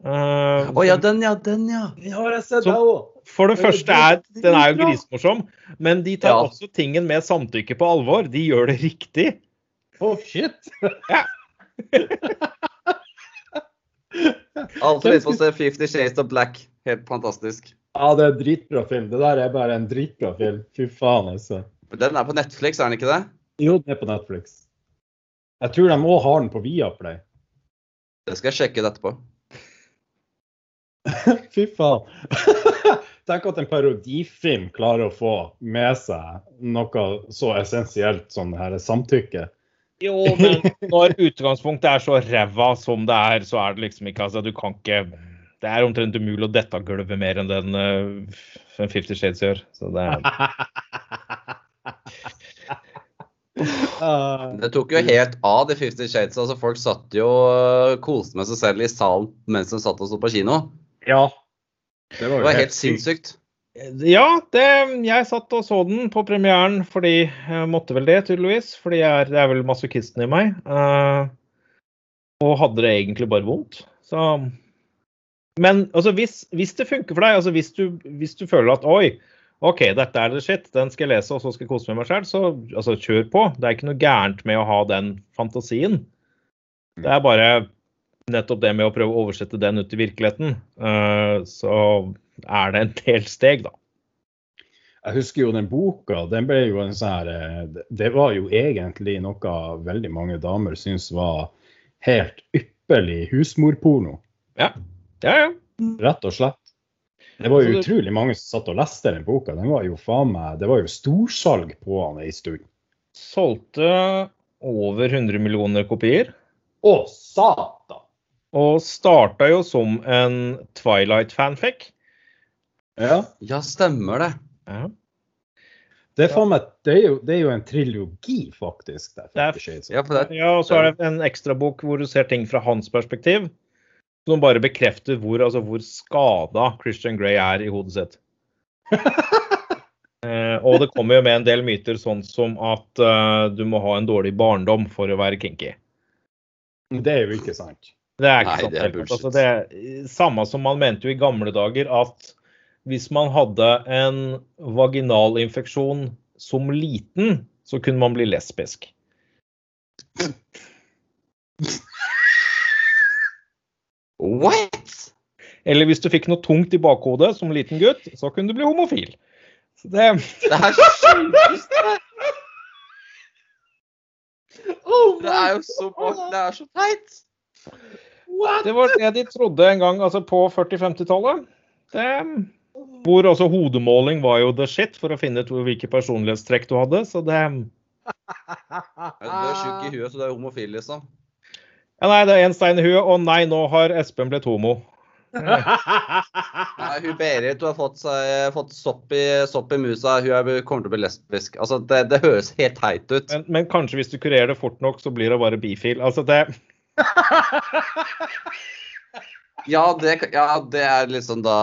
Eh, oh, ja, den ja, den ja. Den har jeg sett, jeg òg. For det første er den er jo grisemorsom, men de tar Ja. også tingen med samtykke på alvor. De gjør det riktig. Å, shit. Alltid lyst på å se Fifty Shades of Black. Helt fantastisk. Ja, det er en dritbra film. Det der er bare en dritbra film. Fy faen, altså. Den er på Netflix, er den ikke det? Jo, den er på Netflix. Jeg tror de òg har den på Viaplay. Det skal jeg sjekke ut etterpå. Fy faen. Tenk at en parodifilm klarer å få med seg noe så essensielt som det her samtykke. Jo, men når utgangspunktet er så ræva som det er, så er det liksom ikke Altså, du kan ikke det er omtrent umulig å dette av gulvet mer enn den uh, Fifty Shades gjør. Så det er Uh, Det tok jo helt av, de Fifty Shades. altså Folk satt jo og koste med seg selv i salen mens de satt og sto på kino. ja. Det Det jo var helt sykt. sinnssykt. Ja, det, jeg satt og så den på premieren fordi jeg måtte vel det, tydeligvis. Fordi jeg er, det er vel masochisten i meg. Uh, og hadde det egentlig bare vondt. Så Men altså, hvis, hvis det funker for deg, altså hvis du, hvis du føler at oi, OK, dette er det shit, den skal jeg lese, og så skal jeg kose med meg sjøl, så altså, kjør på. Det er ikke noe gærent med å ha den fantasien. Det er bare nettopp det med å prøve å oversette den ut i virkeligheten. Uh, så er det en del steg, da. Jeg husker jo den boka. Den ble jo en sånn her eh, det- var jo egentlig noe veldig mange damer syntes var helt ypperlig husmorporno. Ja, ja. ja. Rett og slett. Det var jo utrolig mange som satt og leste den boka. Den var jo faen meg Det var jo storsalg på den ei stund. Solgte over 100 millioner kopier. Å, satan! Og starta jo som en Twilight-fanfic. Ja. Ja, stemmer det. Ja. Det er, meg, det, er jo, det er jo en trilogi, faktisk. Er- Shades of Ja, for det, ja, og så er det en ekstrabok hvor du ser ting fra hans perspektiv. Som bare bekrefter hvor, altså, hvor skada Christian Grey er i hodet sitt. Eh, og det kommer jo med en del myter, sånn som at uh, du må ha en dårlig barndom for å være kinky. Det er jo ikke sant. Det er ikke Nei, sant. det er bullshit. Altså, det er samme som man mente jo i gamle dager, at hvis man hadde en vaginalinfeksjon som liten, så kunne man bli lesbisk. What?! Eller hvis du fikk noe tungt i bakhodet som liten gutt, så kunne du bli homofil. Så det, Det er sjukeste! Det er jo så Det er så teit! det var det de trodde en gang altså på 40-50-tallet. Det- Hvor også hodemåling var jo the shit for å finne ut hvilke personlighetstrekk du hadde. Så det Du er tjukk i huet, så du er homofil, liksom. Ja, nei, det er én stein i huet, og nei, nå har Espen blitt homo. Nei, hun Berit hun har fått, seg, fått sopp, i, sopp i musa. Hun er, kommer til å bli lesbisk. Altså, det, det høres helt teit ut. Men, men kanskje hvis du kurerer det fort nok, så blir det bare bifil. Altså det Ja, det, ja, det er liksom da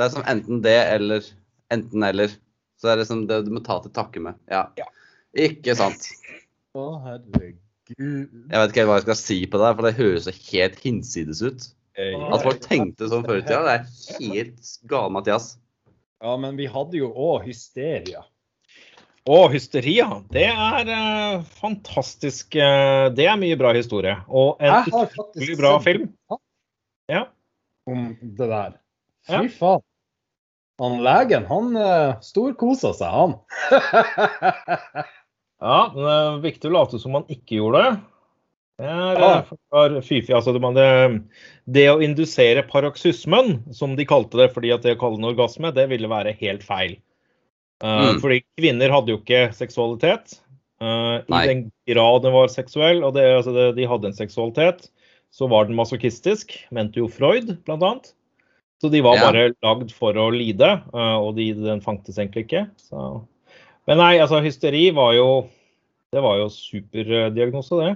Det er som enten det eller enten eller. Så det er liksom det du må ta til takke med. Ja. Ja. Ikke sant. Å, herregud. Jeg vet ikke hva jeg skal si på det, for det høres så helt hinsides ut. At folk tenkte sånn før i tida, det er helt gale, Mathias. Ja, men vi hadde jo òg hysteria. Og hysteria, det er uh, fantastisk. Uh, det er mye bra historie. Og en utrolig bra film. Ja. om det der. Ja. Fy faen. Han legen, han uh, storkosa seg, han. Ja, men det er viktig å late som man ikke gjorde det. Det er Ja. eh. Altså, det, det, det å indusere paroxysmen, som de kalte det fordi at det å kalle det orgasme, det ville være helt feil. Uh, Mm. Fordi kvinner hadde jo ikke seksualitet. uh, I den grad den var seksuell, og det, altså det, de hadde en seksualitet, så var den masochistisk, mente jo Freud, blant annet. Så de var Ja. bare lagd for å lide, eh, og de, den fantes egentlig ikke. Så. Men nei, altså hysteri var jo Det var jo superdiagnose, det.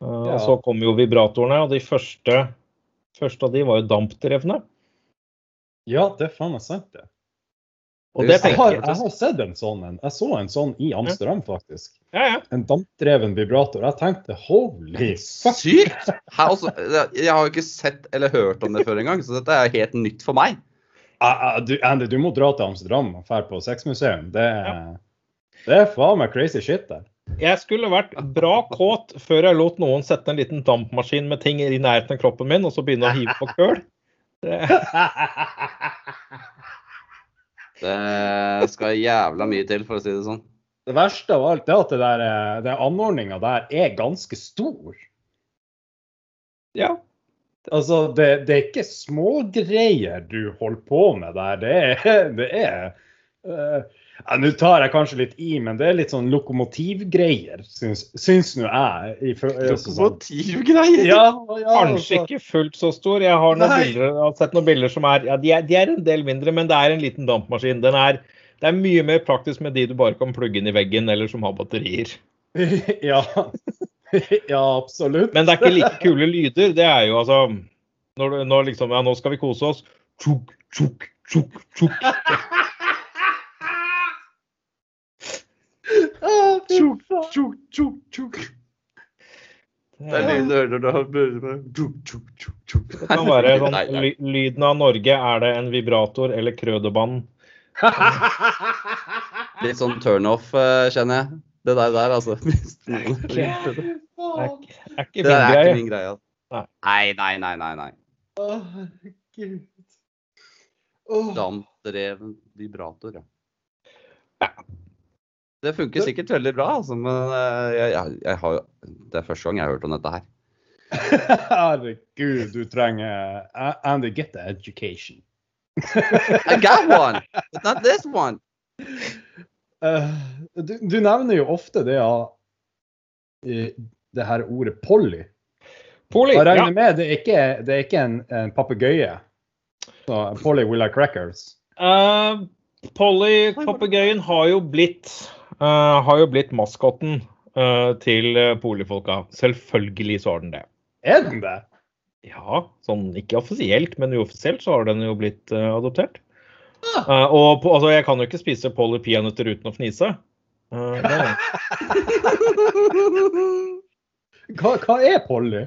Eh, Ja. Og så kom jo vibratorene, og de første, første av de var jo dampdrevne. Ja, det er faen meg sant, det. Jeg har, jeg har sett en sånn en. Jeg så en sånn i Amsterdam, faktisk. Ja, ja. En dampdreven vibrator. Jeg tenkte holy fuck. Sykt! Også, jeg har jo ikke sett eller hørt om det før engang, så dette er helt nytt for meg. Uh, uh, du, Andy, du må dra til Amsterdam og dra på sexmuseum. Det, er- det er faen meg crazy shit der. Jeg skulle vært bra kåt før jeg lot noen sette en liten dampmaskin med ting i nærheten av kroppen min, og så begynne å hive på køl. Det, Det skal jævla mye til, for å si det sånn. Det verste av alt er at det der, eh, den anordninga der er ganske stor. ja. Altså, det, det er ikke smågreier du holder på med der. Det er, det er eh, Ja, Nå tar jeg kanskje litt i, men det er litt sånn lokomotivgreier, syns, syns nå jeg. I, for- altså sånn- Lokomotivgreier? Ja, ja, Kanskje altså. ikke fullt så stor. Jeg har, bilder, jeg har sett noen bilder som er ja, de, er de er en del mindre, men det er en liten dampmaskin. Den er, det er mye mer praktisk med de du bare kan plugge inn i veggen, eller som har batterier. ja. ja, absolutt. Men det er ikke like kule lyder. Det er jo altså Når, når liksom Ja, nå skal vi kose oss. Tjuk, tjuk, tjuk, tjuk. Tjuk, tjuk, tjuk, tjuk. Det er lyden du hører når du har Tjuk, tjuk, tjuk, tjuk. Det kan være sånn ly, Lyden av Norge, er det en vibrator eller krødebanen? Litt sånn turnoff, eh, kjenner jeg. Det der, der altså. Det er ikke, er ikke Det er ikke min greie. min. Nei. Nei, nei, nei, nei. Å, herregud. Dampdreven vibrator, ja. Det funker sikkert veldig bra, altså, men eh, jeg, jeg, jeg har Det er første gang jeg har hørt om dette her. Herregud, du trenger uh, And you get the education. I got one, but not this one. Uh, du, du nevner jo ofte det av eh, det her ordet polly. Polly, Jeg ja. regner med det er ikke, det er ikke en, en papegøye. Polly will like crackers. Uh, Polly, papegøyen, har jo blitt eh, har jo blitt maskotten eh, til uh, polifolka. Selvfølgelig så har den det. Er den det? Ja, sånn ikke offisielt, men uoffisielt så har den jo blitt uh, adoptert. Eh, og på, altså, jeg kan jo ikke spise Polly peanøtter uten å fnise. Uh, Hva, hva er polly?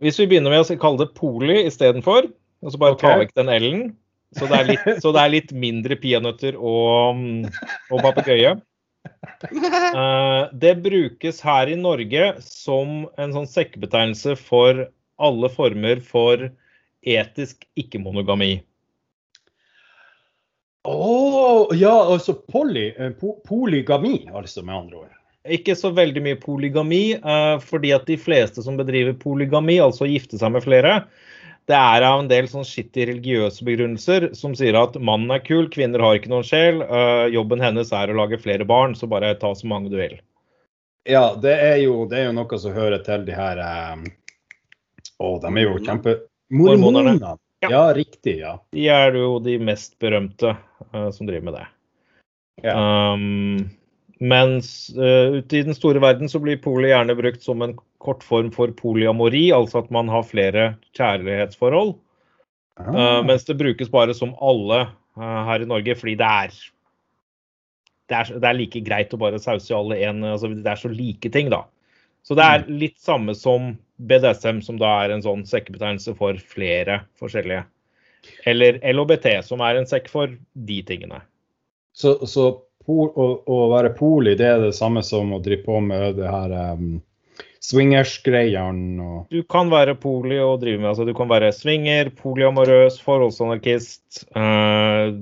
hvis vi begynner med å kalle det Poli istedenfor, og så bare ta Ok. vekk den L-en, så, så det er litt mindre peanøtter og, mm, og papegøye. Eh, det brukes her i Norge som en sånn sekkebetegnelse for alle former for etisk ikke-monogami. Å, ja, altså poly, eh, po polygami, altså, med andre ord. Ikke så veldig mye polygami, eh, fordi at de fleste som bedriver polygami, altså gifte seg med flere, det er av en del sånn skittige religiøse begrunnelser som sier at mannen er kul, kvinner har ikke noen sjel, eh, jobben hennes er å lage flere barn, så bare ta så mange du vil. Ja, det er jo, det er jo noe som hører til de her eh, Å, de er jo kjempe... Mormonerne. Ja. Ja, riktig, ja. De er jo de mest berømte eh, som driver med det. Ja. Um, mens uh, ute i den store verden så blir polet gjerne brukt som en kortform for polyamori, altså at man har flere kjærlighetsforhold. Ah. Uh, mens det brukes bare som alle uh, her i Norge, fordi det er, det er det er like greit å bare sause i alle én altså Det er så like ting, da. Så det er litt samme som BDSM, som da er en sånn sekkebetegnelse for flere forskjellige. Eller LHBT, som er en sekk for de tingene. Så, så å, å være poli, det er det samme som å drive på med det her um, swingers-greiene og Du kan være poli og drive med altså Du kan være swinger, polyamorøs, forholdsanarkist. Uh,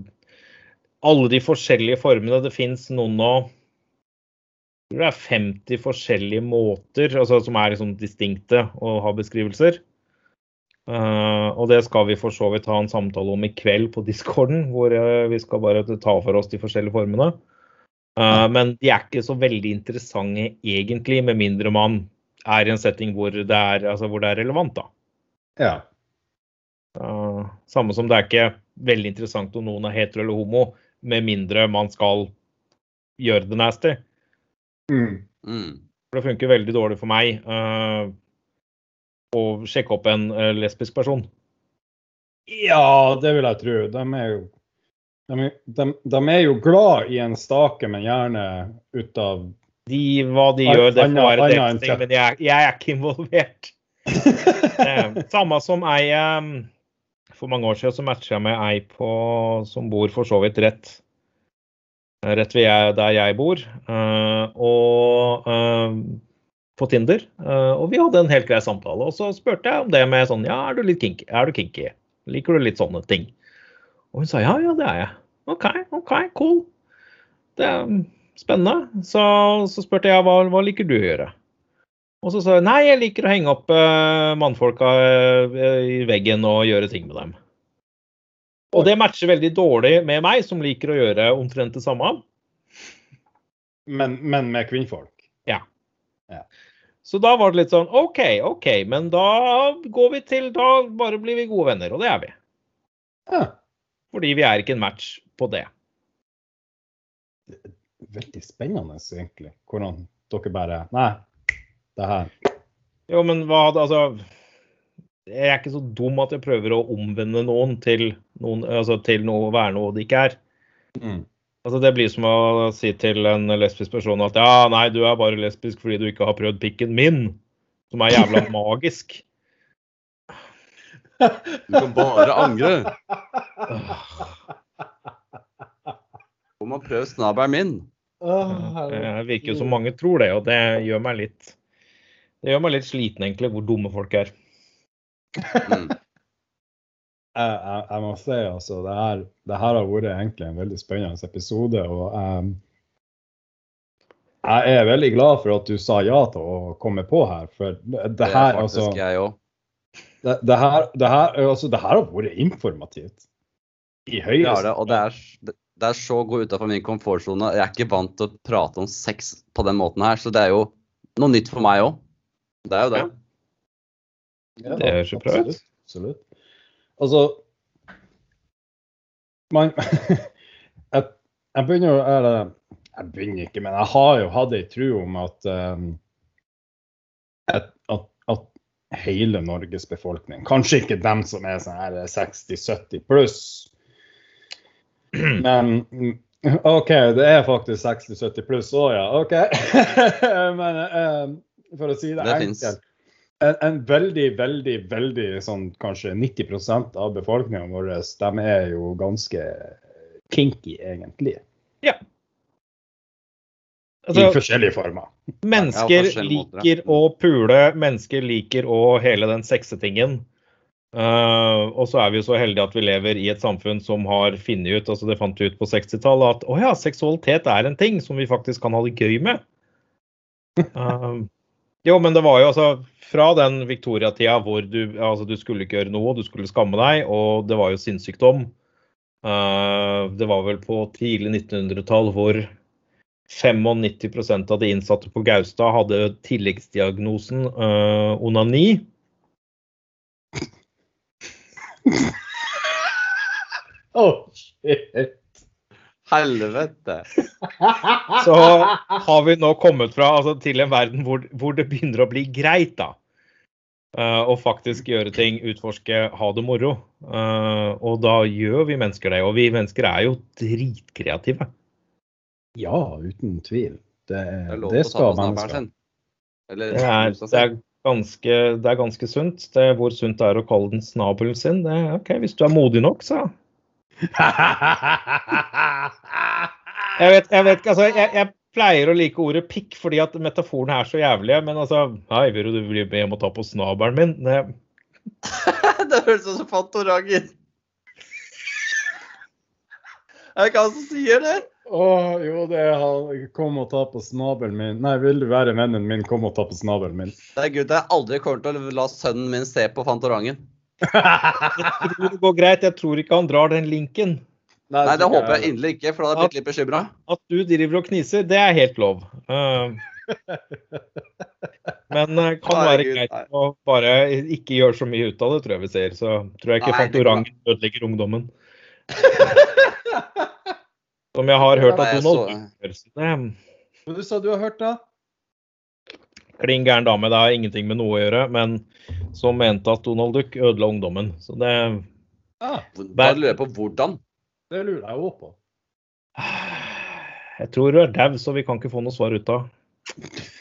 alle de forskjellige formene. Det fins noen nå det er 50 forskjellige måter altså, som er liksom distinkte å ha beskrivelser. Uh, og det skal vi for så vidt ha en samtale om i kveld på discorden, hvor uh, vi skal bare ta for oss de forskjellige formene. Uh, men de er ikke så veldig interessante egentlig, med mindre man er i en setting hvor det er, altså hvor det er relevant. da. Ja. Uh, samme som det er ikke veldig interessant om noen er hetero eller homo, med mindre man skal gjøre det nasty. Mm. Mm. Det funker veldig dårlig for meg uh, å sjekke opp en uh, lesbisk person. ja, det vil jeg tro. De er jo de, de, de er jo glad i en stake, men gjerne ut av De, hva de gjør, det får være deres ting, men jeg, jeg er ikke involvert. Eh, samme som ei eh, For mange år siden så matcha jeg med ei på, som bor for så vidt rett rett ved jeg, der jeg bor, eh, og eh, på Tinder. eh, og vi hadde en helt grei samtale. Og så spurte jeg om det med sånn Ja, er du litt kinky? Er du kinky? Liker du litt sånne ting? Og hun sa ja, ja, det er jeg. OK, OK, cool. Det spennende. Så, så spurte jeg hva, hva liker du å gjøre? Og så sa hun nei, jeg liker å henge opp eh, mannfolka eh, i veggen og gjøre ting med dem. Og det matcher veldig dårlig med meg, som liker å gjøre omtrent det samme. Men, men med kvinnfolk. Ja. Så da var det litt sånn OK, OK, men da går vi til Da bare blir vi gode venner, og det er vi. Ja, Fordi vi er ikke en match på det. Veldig spennende, egentlig. Hvordan dere bare Nei, det her Jo, men hva hadde Altså Jeg er ikke så dum at jeg prøver å omvende noen til, noen, altså til noe, å være noe det ikke er. mm. Altså Det blir som å si til en lesbisk person at ja, nei, du er bare lesbisk fordi du ikke har prøvd pikken min. Som er jævla magisk. Du kan bare angre. Om man prøver snabelen min. Det virker jo som mange tror det, og det gjør meg litt det gjør meg litt sliten, egentlig, hvor dumme folk er. Mm. jeg, jeg, jeg må si altså, det her, det her har vært egentlig en veldig spennende episode. og um, Jeg er veldig glad for at du sa ja til å komme på her. For det, det Det er her, faktisk altså, jeg også. det, det, her, det, her, altså, det her har vært informativt. I høyeste har det, og det er, det er så å gå utafor min komfortsone. Jeg er ikke vant til å prate om sex på den måten her, så det er jo noe nytt for meg òg. Det er jo det. Ja, Det høres jo bra ut. absolutt. Altså Man jeg, jeg begynner jo eller, Jeg begynner ikke, men jeg har jo hatt ei tro om at, um, at, at, at hele Norges befolkning Kanskje ikke dem som er sånn 60-70 pluss, men mm, OK, det er faktisk 60-70 pluss òg, ja. OK. men um, for å si det, Det enkelt en, en veldig, veldig, veldig sånn kanskje 90% av befolkninga vår, de er jo ganske kinky, egentlig. I Altså, forskjellige former. mennesker Ja, forskjellige liker måter, ja. å pule, mennesker liker å hele den sexetingen. Uh, og så er vi så heldige at vi lever i et samfunn som har funnet ut altså det fant vi ut på 60-tallet at å ja, seksualitet er en ting som vi faktisk kan ha det gøy med. Uh, jo, men det var jo altså fra den Victoria-tida hvor du, altså, du skulle ikke gjøre noe, du skulle skamme deg, og det var jo sinnssykdom. Uh, det var vel på tidlig 1900-tall hvor 95% av de innsatte på Gaustad hadde tilleggsdiagnosen uh, onani. Oh, shit. Helvete. Så har vi nå kommet fra altså, til en verden hvor, hvor det begynner å bli greit, da. Uh, og faktisk gjøre ting, utforske, ha det moro. Uh, og da gjør vi mennesker det. Og vi mennesker er jo dritkreative. Ja, uten tvil. Det, Det det skal mennesker. Eller Det er, det er, ganske, det er ganske sunt. Det, hvor sunt det er å kalle den snabelen sin, det er OK hvis du er modig nok, så. Jeg vet, jeg vet ikke, altså, jeg, jeg pleier å like ordet pikk fordi at metaforene er så jævlige, men altså Hei, vil du bli med om å ta på snabelen min? Det, det høres ut som Fantorangen. Er det ikke han som sier det? Å, jo, det er han. Kom og ta på snabelen min. Nei, vil du være vennen min, kom og ta på snabelen min. Det er gud, jeg aldri kommer til å la sønnen min se på Fantorangen. jeg tror det går greit. Jeg tror ikke han drar den linken. Nei, det håper jeg inderlig ikke, for da hadde jeg blitt litt bekymra. At du driver og kniser, det er helt lov. Uh, men uh, kan Nei, være Gud, greit nei. å bare ikke gjøre så mye ut av det, tror jeg vi ser. Så tror jeg ikke Nei, Fantorangen ødelegger ungdommen. Som jeg har hørt Nei, at Donald så- Du sa du har hørt da? klin gæren dame. Det har ingenting med noe å gjøre, men som mente at Donald Duck ødela ungdommen. Så det Ja, Bare lurer på hvordan. det lurer jeg òg på. Jeg tror du er dau, så vi kan ikke få noe svar ut av.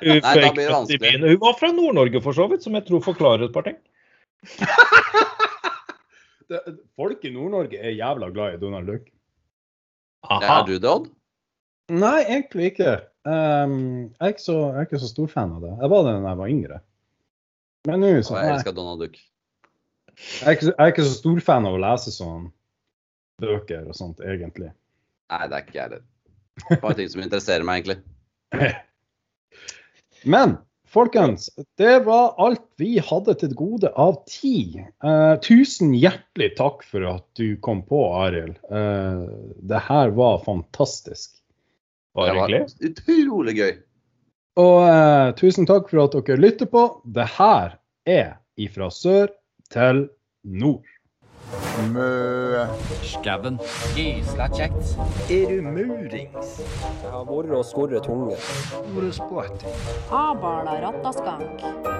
Hun. Hun var fra Nord-Norge for så vidt, som jeg tror forklarer et par ting. Det, folk i Nord-Norge er jævla glad i Donald Duck. Aha. Er du det, Odd? Nei, egentlig ikke. Um, jeg, er ikke så, jeg er ikke så stor fan av det. Jeg var det da jeg var yngre. Men nå så, jeg elsker Donald Duck. jeg, er ikke, så- jeg er ikke så stor fan av å lese sånn bøker og sånt, egentlig. Nei, det er ikke jeg heller. Bare ting som interesserer meg, egentlig. Men folkens, det var alt vi hadde til gode av tid. Eh, tusen hjertelig takk for at du kom på, Arild. Eh, det her var fantastisk. Bare Det var utrolig gøy. Og eh, tusen takk for at dere lytter på. Det her er ifra sør til nord. Mø. Skabben. Gysla kjekt. Er du murings? Jeg har vært og skorret tunge. Vært er sport? Abala rattaskank.